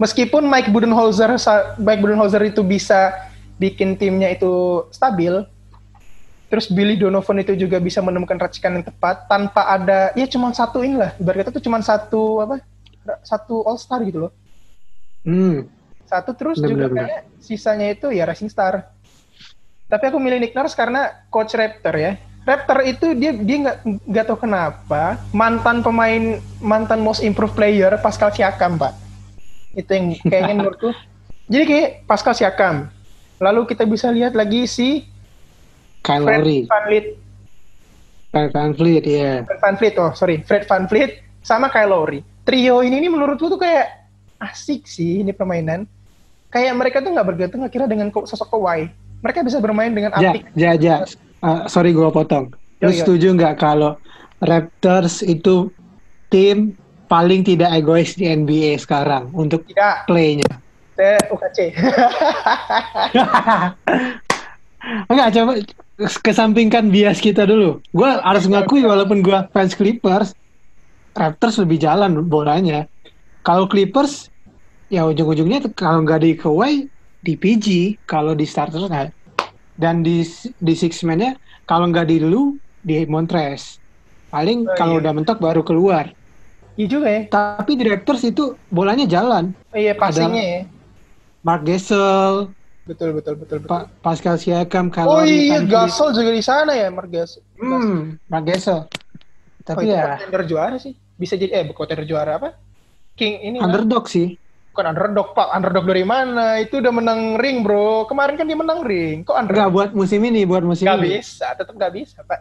Meskipun Mike Budenholzer Mike Budenholzer itu bisa bikin timnya itu stabil terus Billy Donovan itu juga bisa menemukan racikan yang tepat tanpa ada ya cuma satu inilah. Ibarat kata tuh cuma satu apa satu all star gitu loh. Hmm. satu terus Bener, juga bener, bener. kayak sisanya itu ya Racing Star. Tapi aku milih Nick Nurse karena coach Raptor ya. Raptor itu dia dia nggak nggak tahu kenapa mantan pemain mantan most improved player Pascal Siakam pak. Itu yang kayaknya menurutku. Jadi kayak Pascal Siakam. Lalu kita bisa lihat lagi si Kyle Fred Lowry, Van Vliet Fred Van Vliet, iya. Fred Van Vliet oh sorry Fred Van Vliet sama Kyle Lowry trio ini nih menurutku tuh kayak asik sih ini permainan kayak mereka tuh nggak bergantung akhirnya dengan sosok Kawhi mereka bisa bermain dengan apik ja, ja. Uh, sorry gua potong. Lu Yo, yo. setuju nggak kalau Raptors itu tim paling tidak egois di NBA sekarang untuk tidak playnya? saya UKC Enggak, coba kesampingkan bias kita dulu. Gua harus ngakui walaupun gua fans Clippers, Raptors lebih jalan bolanya. Kalau Clippers, ya ujung-ujungnya kalau nggak di Kawhi, di PG. Kalau di starter nggak. Dan di di six man-nya, kalau nggak di lu, di Montrez. Paling Oh, kalau iya. udah mentok baru keluar. iya juga ya Tapi di Raptors itu bolanya jalan. oh, iya passingnya ya Mark Gasol, betul betul betul betul Pa- Pascal Siakam, Kyle oh iya. Gasol juga di sana ya Mark Gasol Hmm, Mark Gasol. oh, Tapi itu ya contender juara sih bisa jadi eh contender juara apa King ini underdog sih. bukan underdog pak underdog dari mana itu udah menang ring bro kemarin kan dia menang ring kok underdog buat musim ini, buat musim Gak ini. bisa, tetap gak bisa, Pak.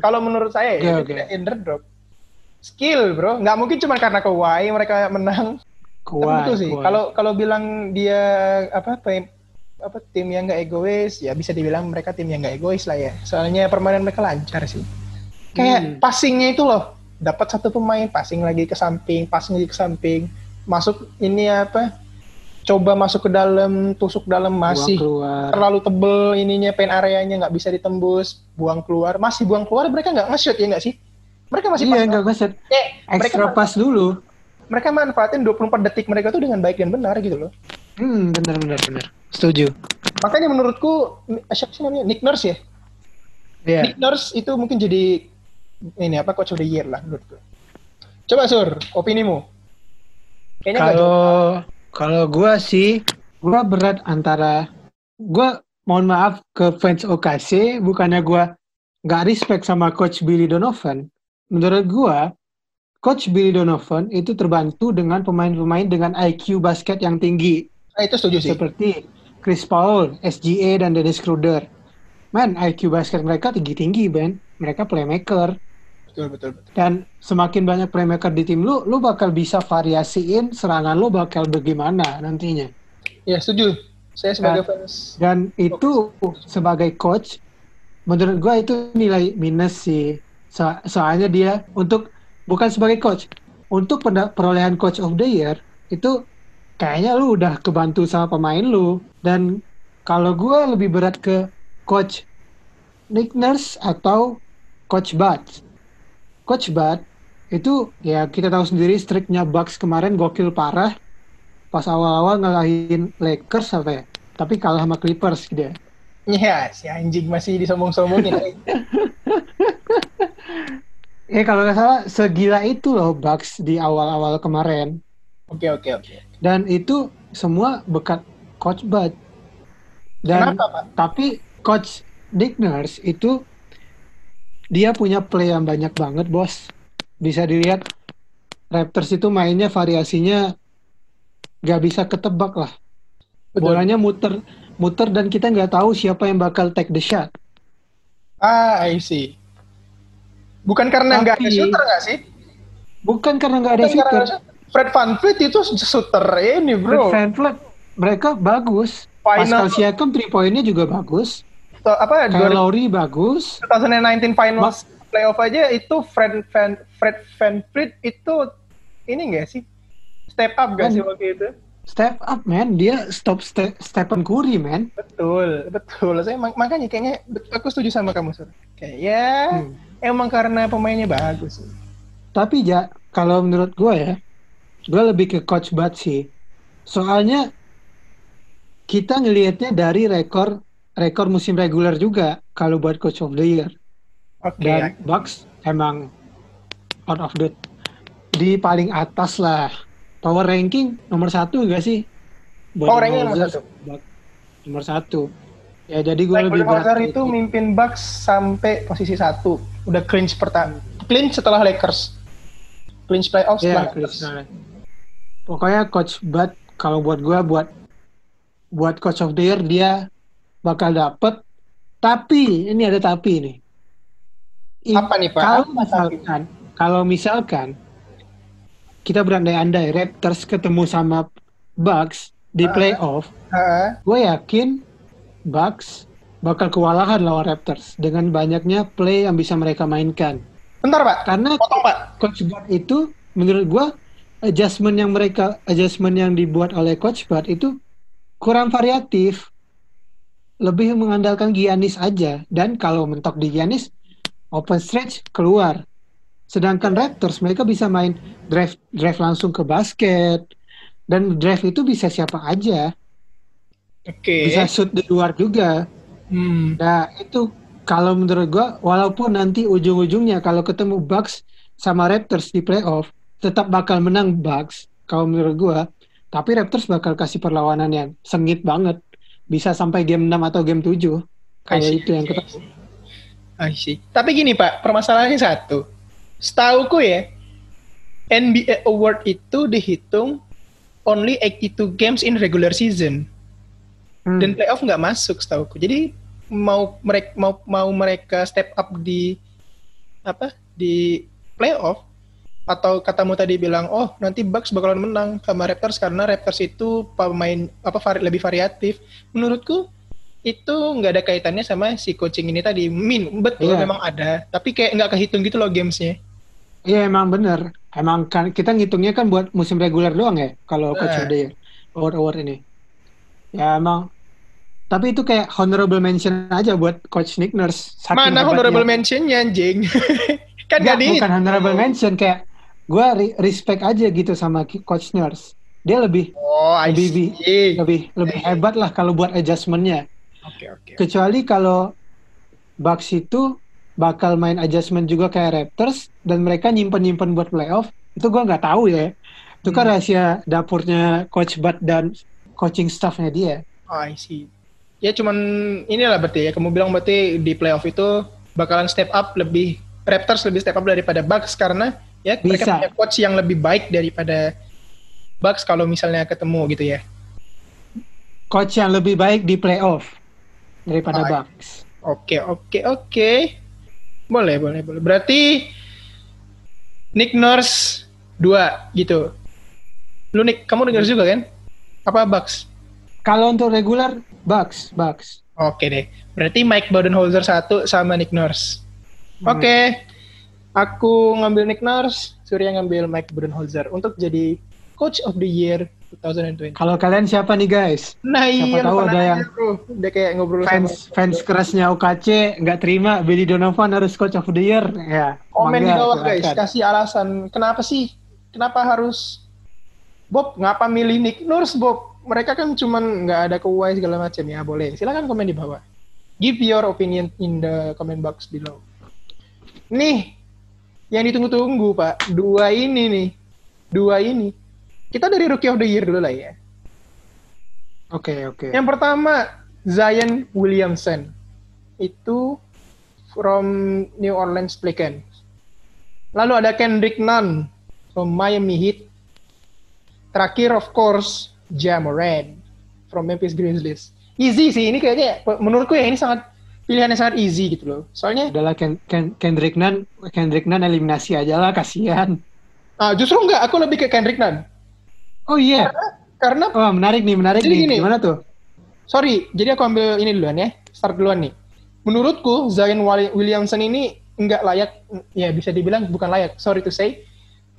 Kalau menurut saya ya, itu oke. tidak underdog. Skill, bro. Nggak mungkin cuma karena Kawhi mereka menang. Kuat. betul sih. Kalau kalau bilang dia apa apa, tim yang nggak egois, ya bisa dibilang mereka tim yang nggak egois lah ya. Soalnya permainan mereka lancar sih. Kayak Hmm. passingnya itu loh, dapat satu pemain, passing lagi ke samping, passing lagi ke samping, masuk ini apa? Coba masuk ke dalam, tusuk dalam Buang masih keluar. terlalu tebel ininya pen areanya nggak bisa ditembus buang keluar masih buang keluar mereka nggak nge-shoot ya nggak sih mereka masih Iya, pas enggak keset. eh, mereka pass dulu. mereka manfaatin 24 detik mereka tuh dengan baik dan benar gitu loh Hmm, benar benar benar. Setuju. makanya menurutku siapa sih namanya Nick Nurse ya Iya. Nick Nurse itu mungkin jadi ini apa coach of the year lah menurutku coba sur opinimu kayaknya Kalau kalau gua sih, gua berat antara gua mohon maaf ke fans OKC, bukannya gua nggak respect sama coach Billy Donovan. Menurut gua, coach Billy Donovan itu terbantu dengan pemain-pemain dengan IQ basket yang tinggi. Ah, itu setuju sih seperti Chris Paul, SGA, dan Dennis Schroeder. Man, IQ basket mereka tinggi-tinggi, Ben. Mereka playmaker. betul betul betul Dan semakin banyak playmaker di tim lu, lu bakal bisa variasiin serangan lu bakal bagaimana nantinya. ya setuju saya sebagai fans Dan itu sebagai coach, menurut gua itu nilai minus sih. So- soalnya dia untuk bukan sebagai coach, untuk perolehan coach of the year itu kayaknya lu udah kebantu sama pemain lu. Dan kalau gua lebih berat ke coach Nick Nurse atau coach Bud. Coach Bud itu ya kita tahu sendiri streaknya Bucks kemarin gokil parah. Pas awal-awal ngalahin Lakers apa ya? Tapi kalah sama Clippers dia. Ya, si anjing masih disombong-sombongin. Eh kalau nggak salah segila itu loh Bucks di awal-awal kemarin. Oke oke oke. Dan itu semua bekat Coach Bud. Dan Kenapa Pak? tapi Coach Dick Nurse itu dia punya play yang banyak banget bos. Bisa dilihat Raptors itu mainnya variasinya nggak bisa ketebak lah. Betul. Bolanya muter muter dan kita nggak tahu siapa yang bakal take the shot. Ah, I see. Bukan karena nggak ada shooter nggak sih? Bukan karena nggak ada ada shooter. Fred Van Vliet itu shooter ini bro. Fred VanVleet mereka bagus. Final Pascal Siakam three pointnya juga bagus. So, apa Kyle 2000 Lowry bagus. 2019 Finals playoff aja itu Fred Van Fred Van Vliet itu ini enggak sih? Step up gak sih waktu itu? Step up man, dia stop Ste Stephen Curry man. Betul, betul. Saya mak- makanya kayaknya aku setuju sama kamu, Sur. Kayak ya Hmm. emang karena pemainnya bagus. Tapi ya kalau menurut gue ya, gue lebih ke coach Bud sih. Soalnya kita ngelihatnya dari rekor rekor musim reguler juga kalau buat coach of the year. Oke. Dan Bucks emang out of the di paling atas lah. Power ranking nomor satu gak sih? Power ranking nomor satu. Nomor satu. Ya jadi gue lebih berat itu mimpin Bucks sampai posisi satu. Udah clinch pertama. Clinch setelah Lakers. Clinch playoff Ya, setelah Chris Lakers. Pokoknya coach Bud kalau buat gua buat buat coach of the year dia bakal dapet. Tapi ini ada tapi nih. I- Apa nih, Pak? Kalau misalkan kalau misalkan kita berandai-andai Raptors ketemu sama Bucks di Ah. playoff, Heeh. gue yakin Bucks bakal kewalahan lawan Raptors dengan banyaknya play yang bisa mereka mainkan. Bentar, Pak. Karena Potong, Pak. Coach Bud itu menurut gua adjustment yang mereka adjustment yang dibuat oleh Coach Bud itu kurang variatif. Lebih mengandalkan Giannis aja dan kalau mentok di Giannis open stretch keluar. Sedangkan Raptors mereka bisa main drive drive langsung ke basket dan drive itu bisa siapa aja. Oke. Bisa shoot di luar juga. Hmm. Nah, itu kalau menurut gua walaupun nanti ujung-ujungnya kalau ketemu Bucks sama Raptors di playoff tetap bakal menang Bucks kalau menurut gua. Tapi Raptors bakal kasih perlawanan yang sengit banget. Bisa sampai game 6 atau game 7. Kalau I see, itu yang ketemu. I see. Tapi gini Pak, permasalahannya satu. Setauku ya, NBA Award itu dihitung only 82 games in regular season Hmm. dan playoff nggak masuk setauku. Jadi mau mereka mau mau mereka step up di apa di playoff atau katamu tadi bilang oh nanti Bucks bakalan menang sama Raptors karena Raptors itu pemain apa vari, lebih variatif menurutku itu nggak ada kaitannya sama si coaching ini tadi min betul Iya. memang ada tapi kayak nggak kehitung gitu loh gamesnya Iya emang bener. Emang kan kita ngitungnya kan buat musim reguler doang ya kalau coach year. Award award ini. Ya emang tapi itu kayak honorable mention aja buat coach Nick Nurse. Mana honorable mentionnya anjing kan nggak di bukan honorable mention kayak gue respect aja gitu sama coach Nurse. Dia lebih oh lebih see lebih lebih hebat lah kalau buat adjustmentnya. oke oke Kecuali kalau Bucks itu bakal main adjustment juga kayak Raptors dan mereka nyimpen nyimpen buat playoff itu gua nggak tahu ya. Itu kan Hmm. rahasia dapurnya coach Bud dan coaching staffnya dia. Oh, I see. Ya cuman inilah berarti ya kamu bilang berarti di playoff itu bakalan step up lebih Raptors lebih step up daripada Bucks karena ya mereka Bisa. punya coach yang lebih baik daripada Bucks kalau misalnya ketemu gitu ya. Coach yang lebih baik di playoff daripada iya. Bucks. Oke, oke, oke. Boleh, boleh, boleh. Berarti Nick Nurse 2 gitu. Lu Nick, kamu denger juga kan? Apa Bucks? Kalau untuk regular Bucks, Bucks. Oke deh. Berarti Mike Budenholzer satu sama Nick Nurse. Hmm. Oke. Aku ngambil Nick Nurse, Surya ngambil Mike Budenholzer untuk jadi Coach of the Year 2020. Kalau kalian siapa nih guys? Nah iya, tahu lu ada yang bro. Udah kayak ngobrol Fans sama fans kerasnya UKC nggak terima Billy Donovan harus coach of the year. Ya. komen di bawah guys, kasih alasan kenapa sih? Kenapa harus Bob ngapa milih Nick Nurse Bob? Mereka kan cuman nggak ada keuai segala macam ya boleh. Silakan komen di bawah. Give your opinion in the comment box below. Nih, yang ditunggu-tunggu Pak. Dua ini nih. Dua ini. Kita dari Rookie of the Year dulu lah ya. Oke, oke. Yang pertama, Zion Williamson. Itu from New Orleans Pelicans. Lalu ada Kendrick Nunn from Miami Heat. Terakhir, of course, Ja Morant from Memphis Grizzlies. Easy sih, ini kayaknya menurutku ya ini sangat pilihan yang sangat easy gitu loh. Soalnya Udahlah Ken, Ken, Kendrick Nunn, Kendrick Nunn eliminasi aja lah, kasihan. ah, justru enggak, aku lebih ke Kendrick Nunn. Oh iya. Karena Oh menarik nih, menarik Jadi nih. gini. Gimana tuh? sorry, jadi aku ambil ini duluan ya, start duluan nih. Menurutku Zion Williamson ini enggak layak, ya bisa dibilang bukan layak, sorry to say,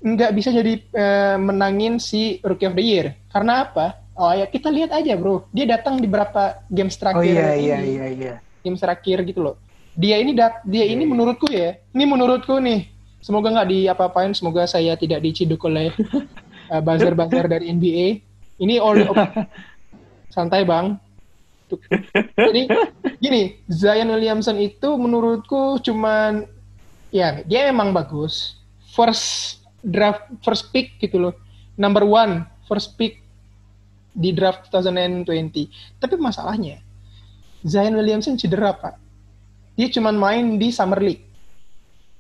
enggak bisa jadi eh, menangin si Rookie of the Year. Karena apa? Oh ya kita lihat aja bro, dia datang di berapa games terakhir Oh iya, ini, iya, iya, iya. Games terakhir gitu loh. Dia ini dat dia ini Iya. menurutku ya, ini menurutku nih, semoga nggak diapa-apain, semoga saya tidak diciduk oleh uh, buzzer-buzzer dari NBA. Ini all santai bang. Jadi gini, Zion Williamson itu menurutku cuman ya dia emang bagus. First draft, first pick gitu loh. Number one, first pick di draft 2020. Tapi masalahnya, Zion Williamson cedera, Pak. Dia cuman main di Summer League.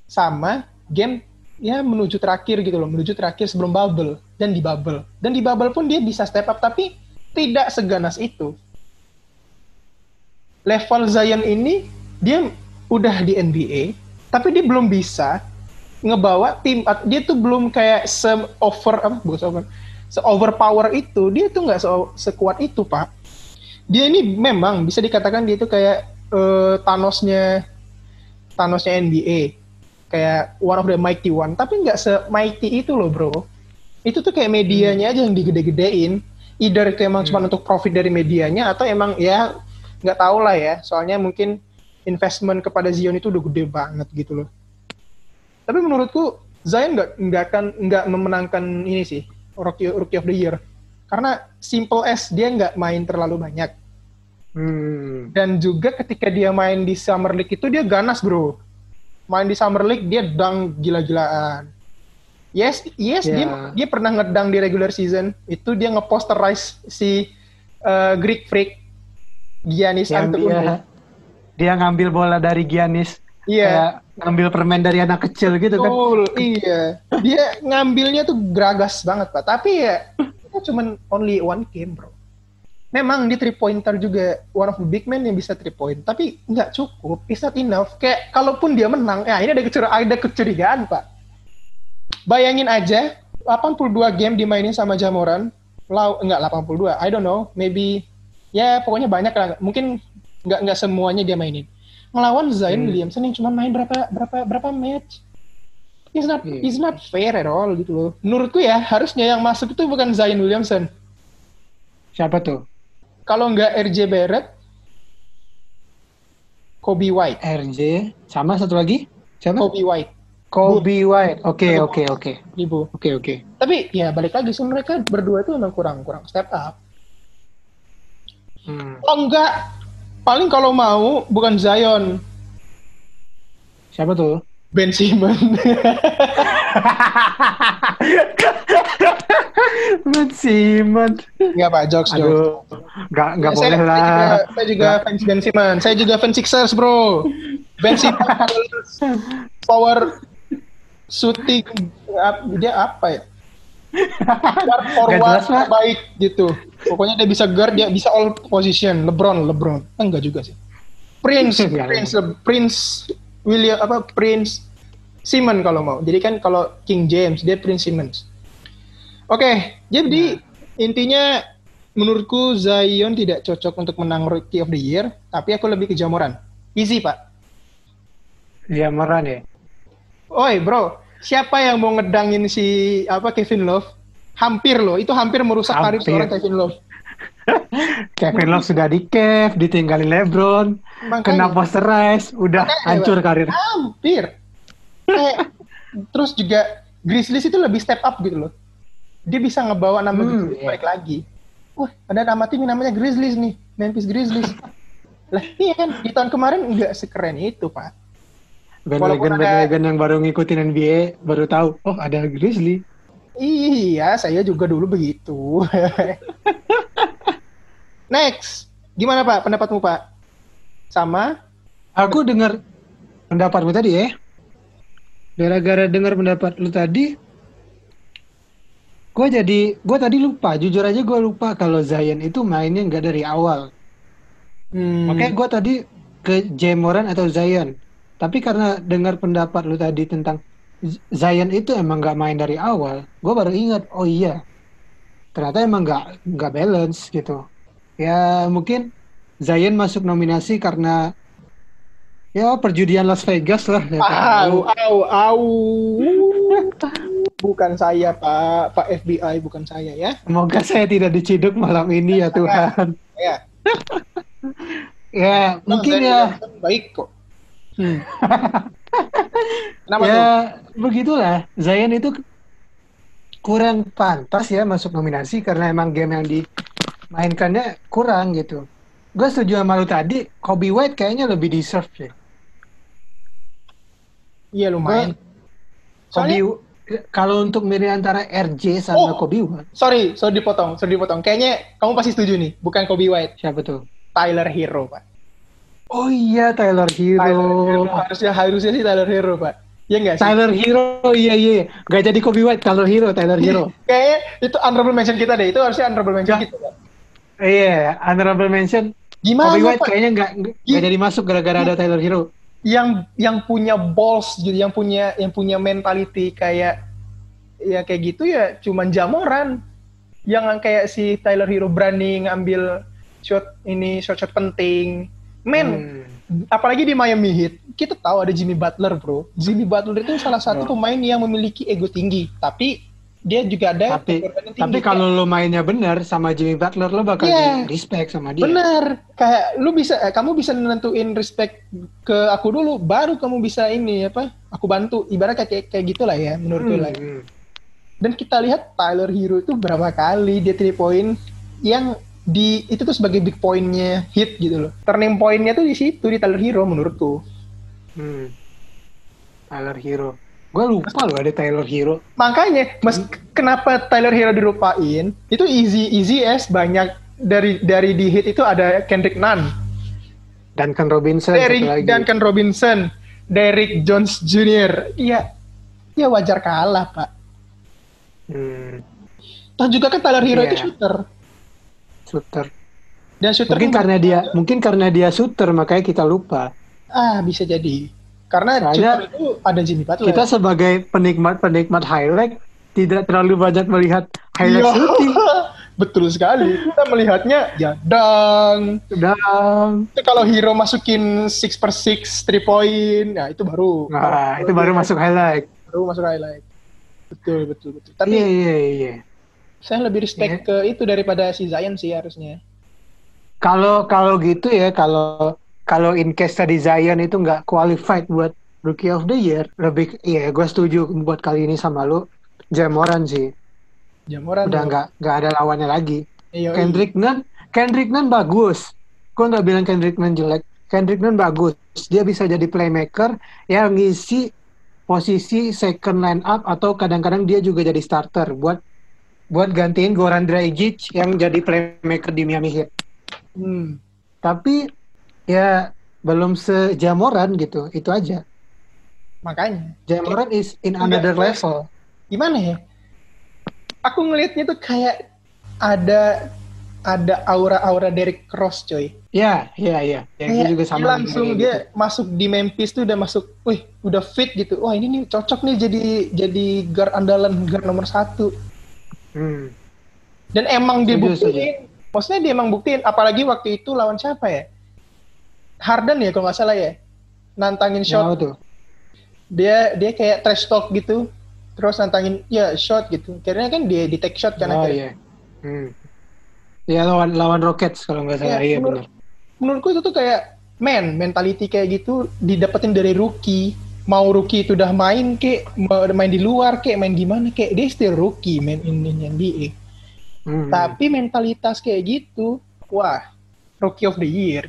Sama game ya menuju terakhir gitu loh, menuju terakhir sebelum bubble dan di bubble. Dan di bubble pun dia bisa step up tapi tidak seganas itu. Level Zion ini dia udah di NBA, tapi dia belum bisa ngebawa tim dia tuh belum kayak se over apa bukan se over se overpower itu dia tuh nggak se sekuat itu pak dia ini memang bisa dikatakan dia itu kayak eh, Thanosnya Thanosnya NBA kayak one of the mighty one. Tapi nggak se mighty itu loh bro. Itu tuh kayak medianya aja yang digede-gedein. Either itu emang cuma untuk profit dari medianya atau emang ya nggak tahu lah ya. Soalnya mungkin investment kepada Zion itu udah gede banget gitu loh. Tapi menurutku Zion nggak nggak akan nggak memenangkan ini sih rookie rookie of the year karena simple as dia nggak main terlalu banyak Hmm. dan juga ketika dia main di Summer League itu dia ganas bro main di Summer League dia dang gila-gilaan yes yes dia Ya. dia pernah ngedang di regular season itu dia ngeposterize si uh, Greek Freak Giannis Yang dia, Antetokounmpo dia ngambil bola dari Giannis, iya kayak ngambil permen dari anak kecil gitu kan. Betul, iya. Dia ngambilnya tuh geragas banget, Pak. Tapi ya, cuman only one game, bro. Memang di three pointer juga one of the big man yang bisa three point, tapi nggak cukup, it's not enough. Kayak kalaupun dia menang, ya ini ada kecurigaan, ada kecurigaan, Pak. Bayangin aja, 82 game dimainin sama Jamoran, lau enggak 82, I don't know, maybe ya pokoknya banyak lah. Mungkin nggak nggak semuanya dia mainin. Ngelawan Zion Hmm. Williamson yang cuma main berapa berapa berapa match. It's not Iya. it's not fair at all gitu loh. Menurutku ya harusnya yang masuk itu bukan Zion Williamson. Siapa tuh? Kalau nggak RJ Barrett, Kobe White. RJ, sama satu lagi? Siapa? Kobe White. Kobe White. Oke, oke, oke. Ibu. Oke, oke. Tapi ya balik lagi sih mereka berdua itu memang kurang kurang step up. Hmm. Oh enggak, paling kalau mau bukan Zion, Siapa tuh? Ben Simmons. Ben Simmons. Enggak Pak, jokes jokes. Aduh, nggak nggak saya, boleh saya lah. juga, saya juga fans Ben Simmons. Saya juga fans Sixers, bro. Ben Simmons power shooting dia apa ya? Guard forward terbaik gitu. Pokoknya dia bisa guard, dia bisa all position. LeBron, LeBron. Enggak juga sih. Prince, Enggak. Prince, Prince William apa Prince Simon kalau mau. Jadi kan kalau King James dia Prince Simmons. Oke, jadi intinya menurutku Zion tidak cocok untuk menang Rookie of the Year, tapi aku lebih ke Jamoran. Easy, Pak. Jamoran ya. Oi, bro, siapa yang mau ngedangin si apa Kevin Love? Hampir loh, itu hampir merusak karir Hampir. seorang Kevin Love. Kevin Love sudah di cave, ditinggalin LeBron, Makanya. kena posterize, udah Makanya, hancur karir. Hampir. Kayak, terus juga Grizzlies itu lebih step up gitu loh. Dia bisa ngebawa nama Hmm, Grizzlies iya. balik lagi. Wah, ada nama tim namanya Grizzlies nih, Memphis Grizzlies. lah, iya kan di tahun kemarin nggak sekeren itu, Pak. Walaupun Bandwagon yang baru ngikutin NBA baru tahu, oh ada Grizzly. Iya, saya juga dulu begitu. Next, gimana Pak pendapatmu Pak? Sama? Aku dengar pendapatmu tadi ya. Gara-gara dengar pendapat lu tadi, gue jadi, gue tadi lupa. Jujur aja gue lupa kalau Zion itu mainnya nggak dari awal. Hmm, Makanya gue tadi ke Jamoran atau Zion. Tapi karena dengar pendapat lu tadi tentang Zion itu emang nggak main dari awal, gue baru ingat, oh iya, ternyata emang nggak nggak balance gitu. Ya mungkin Zion masuk nominasi karena ya perjudian Las Vegas lah. ya kan. Au, au, au. Bukan saya Pak, Pak FBI bukan saya ya. Semoga saya tidak diciduk malam ini ya Tuhan. Ya. Ya mungkin ya. baik kok. Hmm. Kenapa ya tuh? begitulah Zion itu kurang pantas ya masuk nominasi karena emang game yang dimainkannya kurang gitu. Gue setuju sama lu tadi, Kobe White kayaknya lebih deserve ya. Iya lumayan. Kobe Soalnya, kalau untuk milih antara RJ sama Oh. Kobe White, sorry, sorry dipotong, sorry dipotong. Kayaknya kamu pasti setuju nih, bukan Kobe White, siapa tuh? Tyler Hero, Pak. Oh iya Tyler Hero. Tyler Hero harusnya harusnya sih Tyler Hero, Pak. Iya nggak sih? Tyler Hero, iya iya. Gak jadi Kobe White, Tyler Hero, Tyler Hero. Kayaknya itu honorable mention kita deh. Itu harusnya honorable mention Ya. kita. Pak. Iya, honorable mention. Gimana Kobe White Pak? kayaknya nggak nggak jadi masuk gara-gara ada Tyler Hero. Yang yang punya balls gitu, yang punya yang punya mentality kayak ya kayak gitu ya cuman Jamoran. Yang kayak si Tyler Hero berani ngambil shot ini shot-shot penting. Men, Hmm. apalagi di Miami Heat, kita tahu ada Jimmy Butler, bro. Jimmy Butler itu salah satu Bro. pemain yang memiliki ego tinggi, tapi dia juga ada tapi tinggi. tapi kalau lo mainnya benar sama Jimmy Butler lo bakal Iya. di respect sama dia. Bener, kayak lu bisa, eh, kamu bisa nentuin respect ke aku dulu, baru kamu bisa ini apa? Aku bantu, ibarat kayak kayak gitulah ya, menurutku Hmm, lah. hmm. Dan kita lihat Tyler Hero itu berapa kali dia three point yang di itu tuh sebagai big pointnya hit gitu loh. Turning pointnya tuh di situ di Tyler Hero menurutku. Hmm. Tyler Hero. Gue lupa loh ada Tyler Hero. Makanya, mas kenapa Tyler Hero dilupain? Itu easy easy as banyak dari dari di hit itu ada Kendrick Nunn, Duncan Robinson Derrick lagi. Duncan Robinson, Derrick Jones Jr. Iya, ya wajar kalah pak. Hmm, Toh juga kan Tyler Hero Iya. itu shooter shooter. dan shooter Mungkin karena dia mungkin karena dia shooter makanya kita lupa. ah bisa jadi karena Soalnya shooter itu ada Jimmy Butler. Kita sebagai penikmat-penikmat highlight tidak terlalu banyak melihat highlight Iya. shooting. Betul sekali. Kita melihatnya ya dang. Dan Itu kalau Hero masukin 6 per 6 3 point, ya itu baru nah, itu baru masuk highlight. baru masuk highlight. Betul, betul, betul. Tapi Iya iya iya. Saya lebih respect ke itu daripada si Zion sih harusnya. Kalau kalau gitu ya, kalau kalau in case tadi Zion itu nggak qualified buat Rookie of the Year, lebih iya gue setuju buat kali ini sama lu Jamoran sih. Jamoran Udah nggak nggak ada lawannya lagi. Iya, Kendrick Nunn, Kendrick Nunn bagus. Gue nggak bilang Kendrick Nunn jelek. Kendrick Nunn bagus. Dia bisa jadi playmaker yang ngisi posisi second line up atau kadang-kadang dia juga jadi starter buat buat gantiin Goran Dragic yang jadi playmaker di Miami Heat. Hmm. Tapi ya belum sejamoran gitu. Itu aja. Makanya Jamoran is in another enggak. level. gimana ya? Aku ngelihatnya tuh kayak ada ada aura-aura Derrick Cross coy. Ya, ya, ya. Ya, gue Kayak juga dia sama. langsung dia gitu. masuk di Memphis tuh udah masuk, wih udah fit gitu. Wah ini nih cocok nih jadi jadi guard andalan guard nomor satu. Hmm. Dan emang dia buktiin, maksudnya dia emang buktiin. Apalagi waktu itu lawan siapa ya? Harden ya kalau nggak salah ya, nantangin shot. tuh? Dia dia kayak trash talk gitu, terus nantangin ya shot gitu. Karena kan dia di take shot kan Oh akhirnya. iya. Hmm. Ya lawan lawan Rockets kalau nggak salah. Iya, Iya menurut- benar. menurutku itu tuh kayak man mentality kayak gitu didapetin dari rookie mau rookie itu udah main kek main di luar kek main gimana kek dia still rookie main in, in NBA Hmm. tapi mentalitas kayak gitu wah rookie of the year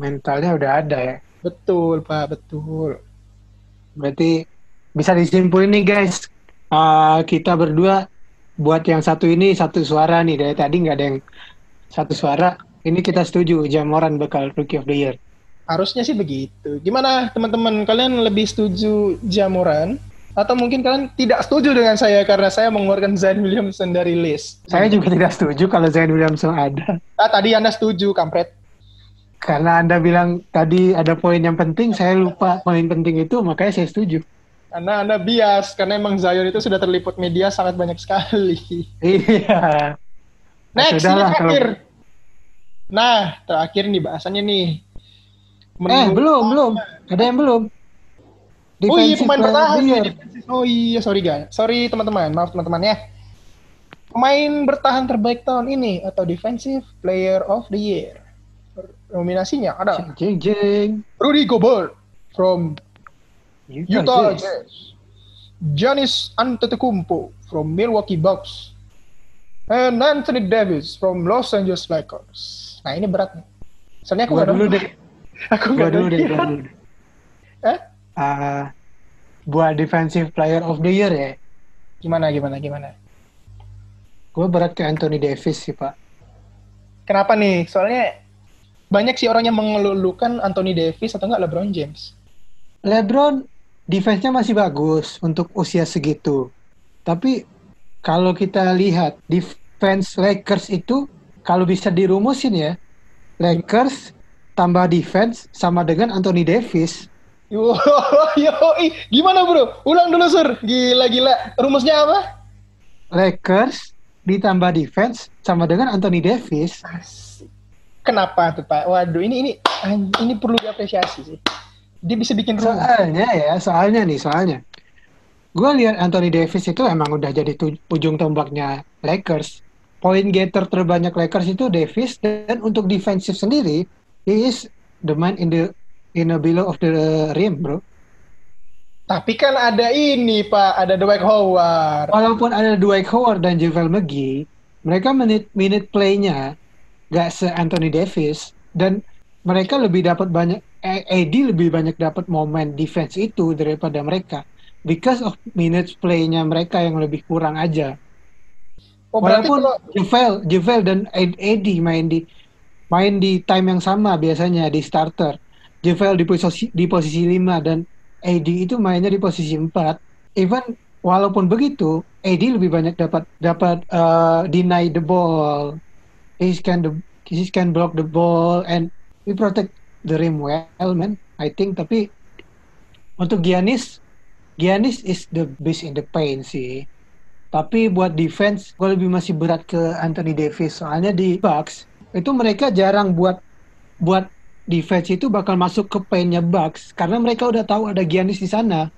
mentalnya udah ada ya. betul pak betul Berarti bisa disimpulin nih guys. Uh, kita berdua buat yang satu ini satu suara nih dari tadi nggak ada yang satu suara. Ini kita setuju Jamoran bakal Rookie of the Year. Harusnya sih begitu. Gimana teman-teman kalian lebih setuju Jamoran atau mungkin kalian tidak setuju dengan saya karena saya mengeluarkan Zion Williamson dari list? Saya juga tidak setuju kalau Zion Williamson ada. Ah, tadi Anda setuju, kampret. Karena Anda bilang tadi ada poin yang penting, saya lupa poin penting itu, makanya saya setuju. Karena Anda bias, karena emang Zion itu sudah terliput media sangat banyak sekali. Iya. Next, ini terakhir. Kalau... Nah, terakhir nih bahasannya nih. Eh, Menurut eh, belum, belum. Ada yang belum. Defensive oh iya, pemain bertahan ya, Oh iya, sorry guys. Sorry teman-teman, maaf teman-teman ya. Pemain bertahan terbaik tahun ini atau Defensive Player of the Year. Nominasinya ada jeng, jeng. Rudy Gobert from Utah, Utah Jazz. Giannis Antetokounmpo from Milwaukee Bucks. And Anthony Davis from Los Angeles Lakers. Nah ini berat nih. Soalnya aku gua dulu deh. Aku gua dulu deh. Gua dulu. Eh? Uh, buat defensive player of the year ya. Gimana gimana gimana? Gue berat ke Anthony Davis sih pak. Kenapa nih? Soalnya banyak sih orang yang mengeluhkan Anthony Davis atau enggak LeBron James. LeBron defense-nya masih bagus untuk usia segitu. Tapi kalau kita lihat defense Lakers itu kalau bisa dirumusin ya, Lakers tambah defense sama dengan Anthony Davis Yo, yo, gimana bro? Ulang dulu sur. Gila gila. Rumusnya apa? Lakers ditambah defense sama dengan Anthony Davis. Kenapa tuh Pak? Waduh, ini ini ini perlu diapresiasi sih. Dia bisa bikin rumus. Soalnya ya, soalnya nih, soalnya. Gue lihat Anthony Davis itu emang udah jadi ujung tombaknya Lakers. Point getter terbanyak Lakers itu Davis dan untuk defensive sendiri, he is the man in the in a below of the rim, bro. Tapi kan ada ini, Pak. Ada Dwight Howard. Walaupun ada Dwight Howard dan JaVale McGee, mereka minute minute play-nya gak se Anthony Davis dan mereka lebih dapat banyak AD lebih banyak dapat momen defense itu daripada mereka because of minutes play-nya mereka yang lebih kurang aja. Oh, Walaupun kalau... JaVale, JaVale dan AD main di main di time yang sama biasanya di starter JVL di posisi di posisi 5 dan AD itu mainnya di posisi 4. Even walaupun begitu, AD lebih banyak dapat dapat uh, deny the ball. He can the he can block the ball and we protect the rim well, man. I think tapi untuk Giannis Giannis is the best in the paint sih. Tapi buat defense, gue lebih masih berat ke Anthony Davis. Soalnya di Bucks, itu mereka jarang buat buat defense itu bakal masuk ke paintnya Bucks karena mereka udah tahu ada Giannis di sana.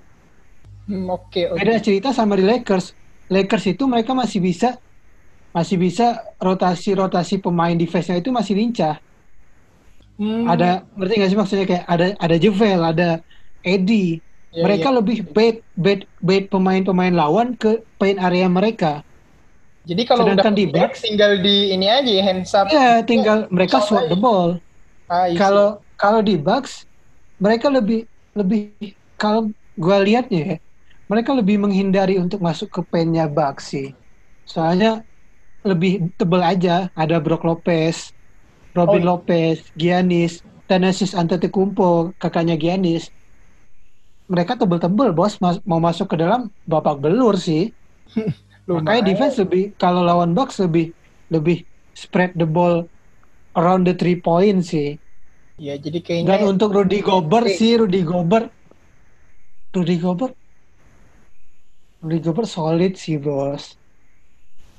Hmm, Oke. Okay, okay. Beda cerita sama di Lakers. Lakers itu mereka masih bisa masih bisa rotasi-rotasi pemain defense-nya itu masih lincah. Hmm. Ada ngerti nggak sih maksudnya kayak ada ada Jevel, ada Eddie. Yeah, mereka yeah. lebih bait bait bait pemain-pemain lawan ke paint area mereka. Jadi kalau Sedangkan udah di Bucks tinggal di ini aja hands up. Iya, tinggal mereka swat the ball. Ah, kalau kalau di Bucks mereka lebih lebih kalau gue liatnya ya mereka lebih menghindari untuk masuk ke pennya Bucks sih. Soalnya lebih tebel aja. Ada Brook Lopez Robin oh. Lopez Giannis Tennessee Antetokounmpo kakaknya Giannis. Mereka tebel-tebel bos. Mas mau masuk ke dalam bapak belur sih makanya defense lebih kalau lawan Bucks lebih lebih spread the ball around the three point sih. Ya, jadi kayaknya Dan untuk Rudy Gobert sih, Rudy Gobert Rudy Gobert Rudy Gobert solid sih, Bos.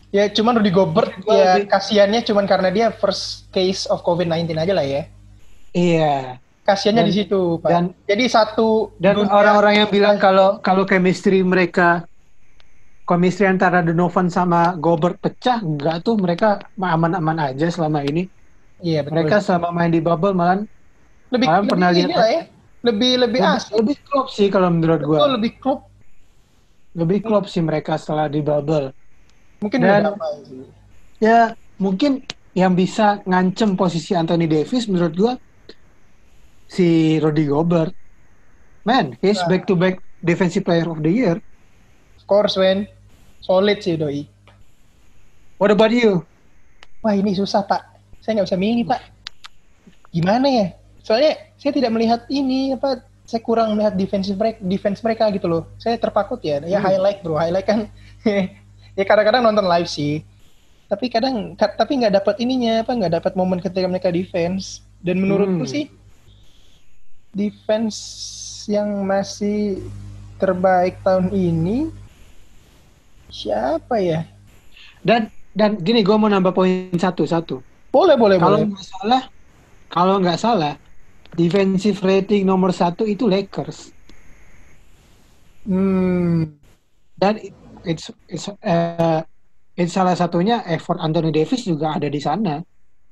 Ya, cuman Rudy Gobert ya kasihannya cuman karena dia first case of COVID-19 aja lah ya. Iya. Kasihannya di situ, Pak. Dan jadi satu dan orang-orang yang bilang kalau kalau chemistry mereka chemistry antara Donovan sama Gobert pecah, enggak tuh mereka aman-aman aja selama ini. Iya betul. Mereka selama main di bubble malah lebih malah lebih pernah lihat ya. Lebih lebih asik. Lebih klop sih kalau menurut gue. Lebih klop. Lebih klop sih mereka setelah di bubble. Mungkin Dan, sih. Ya, mungkin yang bisa ngancem posisi Anthony Davis menurut gue si Rudy Gobert. Man, he's Nah. back to back defensive player of the year. Course, Wen. Solid sih doi. What about you? Wah ini susah pak. Saya nggak bisa milih pak. Gimana ya? Soalnya saya tidak melihat ini apa. Saya kurang melihat defensive mereka, defense mereka gitu loh. Saya terpakut ya. Ya Hmm. highlight bro, highlight kan. ya kadang-kadang nonton live sih. Tapi kadang ka- tapi nggak dapat ininya apa nggak dapat momen ketika mereka defense. Dan menurutku Hmm. sih defense yang masih terbaik tahun ini siapa ya? Dan dan gini, gue mau nambah poin satu satu. Boleh boleh Kalau boleh. nggak salah, kalau nggak salah, defensive rating nomor satu itu Lakers. Hmm. Dan it- it's it's eh, it's salah satunya effort Anthony Davis juga ada di sana.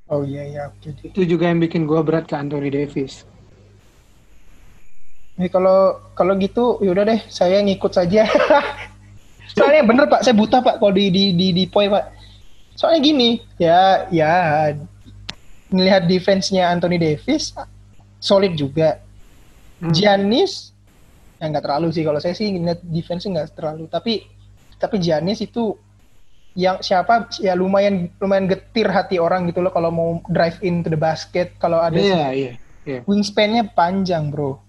Oh iya iya oke. Itu juga yang bikin gue berat ke Anthony Davis. Nih kalau kalau gitu yaudah deh saya ngikut saja. Soalnya bener pak, saya buta pak kalau di di di, di poi pak. Soalnya gini, ya ya melihat defense-nya Anthony Davis solid juga. Hmm. Giannis ya nggak terlalu sih kalau saya sih ngeliat defense nggak terlalu tapi tapi Giannis itu yang siapa ya lumayan lumayan getir hati orang gitu loh kalau mau drive into the basket kalau ada Iya iya iya. wingspan-nya panjang bro.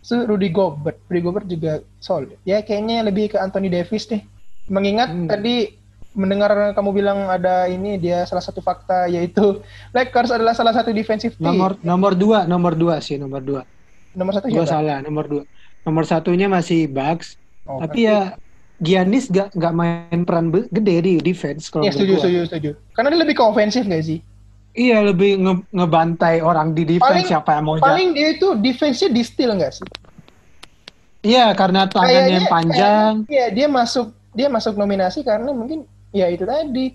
So, Rudy Gobert, Rudy Gobert juga solid. Ya kayaknya lebih ke Anthony Davis deh. Mengingat Hmm. tadi mendengar kamu bilang ada ini dia salah satu fakta yaitu Lakers adalah salah satu defensive team. Nomor nomor dua nomor dua sih nomor dua. nomor satu siapa? salah nomor dua. Nomor satunya masih Bucks. Oh, Tapi ya Giannis gak, gak main peran gede di defense kalau Iya menurut setuju, gua. setuju, setuju. Karena dia lebih ke ofensif gak sih? Iya lebih nge- ngebantai orang di defense Paling- siapa yang mau. Paling dia itu defense-nya di steal gak sih? Iya karena tangannya yang panjang. Iya, dia masuk dia masuk nominasi karena mungkin ya itu tadi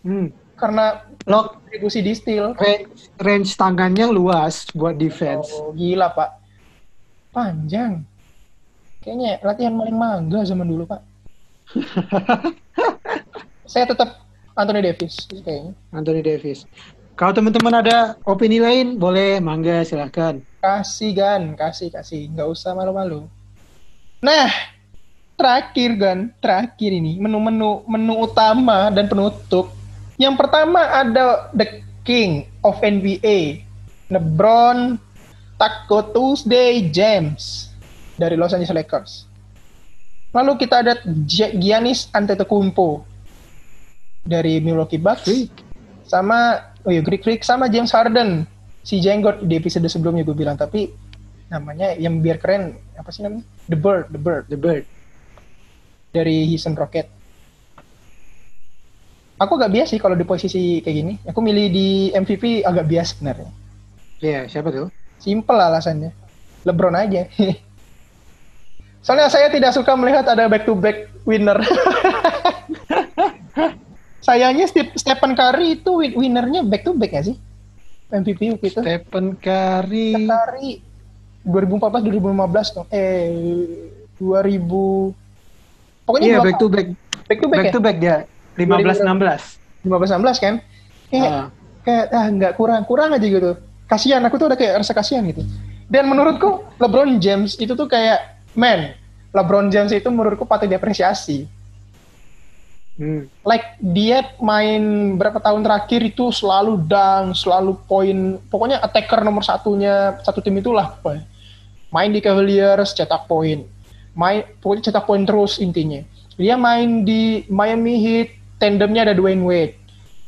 Hmm. karena Lock kontribusi di steal. range, range tangannya luas buat defense. Oh, gila, Pak. Panjang. Kayaknya latihan maling mangga zaman dulu, Pak. Saya tetap Anthony Davis kayaknya. Anthony Davis. Kalau teman-teman ada opini lain boleh mangga silahkan. Kasih Gan, kasih kasih, nggak usah malu-malu. Nah, terakhir Gan, terakhir ini menu-menu menu utama dan penutup. Yang pertama ada The King of NBA, LeBron Taco Tuesday James dari Los Angeles Lakers. Lalu kita ada Gi- Giannis Antetokounmpo dari Milwaukee Bucks sama oh ya Greek Freak sama James Harden. Si Jenggot di episode sebelumnya gue bilang tapi namanya yang biar keren apa sih namanya? The Bird The Bird. The Bird. dari Houston Rocket. Aku agak bias sih kalau di posisi kayak gini. Aku milih di MVP agak bias sebenarnya. Iya, siapa tuh? simple lah alasannya. LeBron aja. Soalnya saya tidak suka melihat ada back to back winner sayangnya Step- Stephen Curry itu win- winnernya back to back ya sih MVP waktu itu Stephen Curry. Stephen Curry 2014 2015 dong eh 2000 pokoknya Iya, dua back to back. back to back, Back ya to back dia. 15 16. 15 16 kan kayak Ah. kayak ah nggak kurang kurang aja gitu kasihan aku tuh udah kayak rasa kasihan gitu dan menurutku LeBron James itu tuh kayak man LeBron James itu menurutku patut diapresiasi Hmm. like dia main berapa tahun terakhir itu selalu dunk, selalu poin, pokoknya attacker nomor satunya satu tim itulah. pokoknya. Main di Cavaliers cetak poin, main pokoknya cetak poin terus intinya. Dia main di Miami Heat, tandemnya ada Dwayne Wade,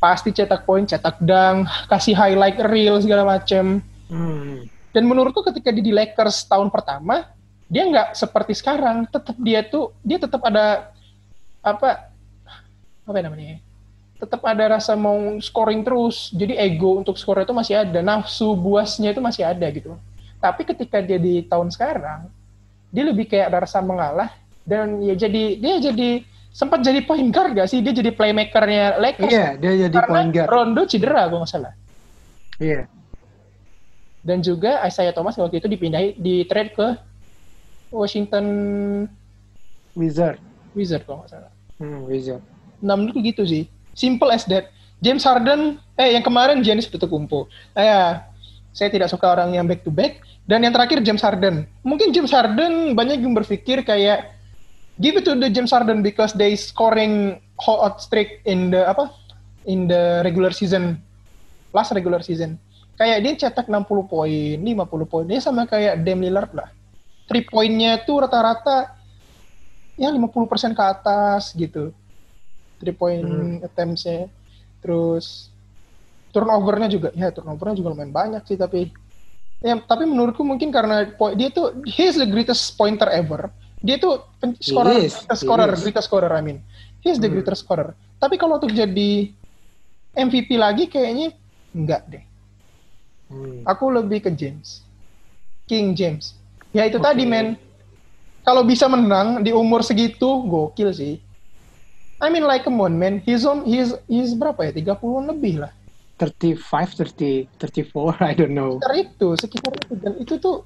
pasti cetak poin, cetak dunk, kasih highlight reel segala macem. Hmm. Dan menurutku ketika dia di Lakers tahun pertama, dia nggak seperti sekarang. Tetap dia tuh, dia tetap ada apa apa namanya? Tetap ada rasa mau scoring terus. Jadi ego untuk skor itu masih ada, nafsu buasnya itu masih ada gitu. Tapi ketika dia di tahun sekarang, dia lebih kayak ada rasa mengalah dan ya jadi dia jadi sempat jadi point guard gak sih? Dia jadi playmakernya Lakers. Iya, dia jadi Karena point guard. Rondo cedera kalau nggak salah. Iya. dan juga Isaiah Thomas waktu itu dipindahi di trade ke Washington Wizard. Wizard kalau nggak salah. Hmm, Wizard. Nah menurutku gitu sih. Simple as that. James Harden, eh yang kemarin Giannis Antetokounmpo. Eh, ya, Saya tidak suka orang yang back to back. Dan yang terakhir James Harden. Mungkin James Harden banyak yang berpikir kayak give it to the James Harden because they scoring hot streak in the apa in the regular season last regular season. Kayak dia cetak 60 poin, 50 poin. Dia sama kayak Dame Lillard lah. Three poinnya tuh rata-rata ya 50% ke atas gitu. Three point hmm. attempts-nya. Terus turnovernya juga ya turnovernya juga lumayan banyak sih tapi ya tapi menurutku mungkin karena dia tuh he is the greatest pointer ever dia tuh scorer greatest scorer greatest scorer I mean he is the hmm. greatest scorer tapi kalau untuk jadi MVP lagi kayaknya enggak deh hmm. aku lebih ke James King James ya itu okay. tadi men kalau bisa menang di umur segitu gokil sih I mean like come on man. He's on he's he's berapa ya? 30 lebih lah. 35, 30, 34, I don't know. Sekitar itu, sekitar itu. Dan itu tuh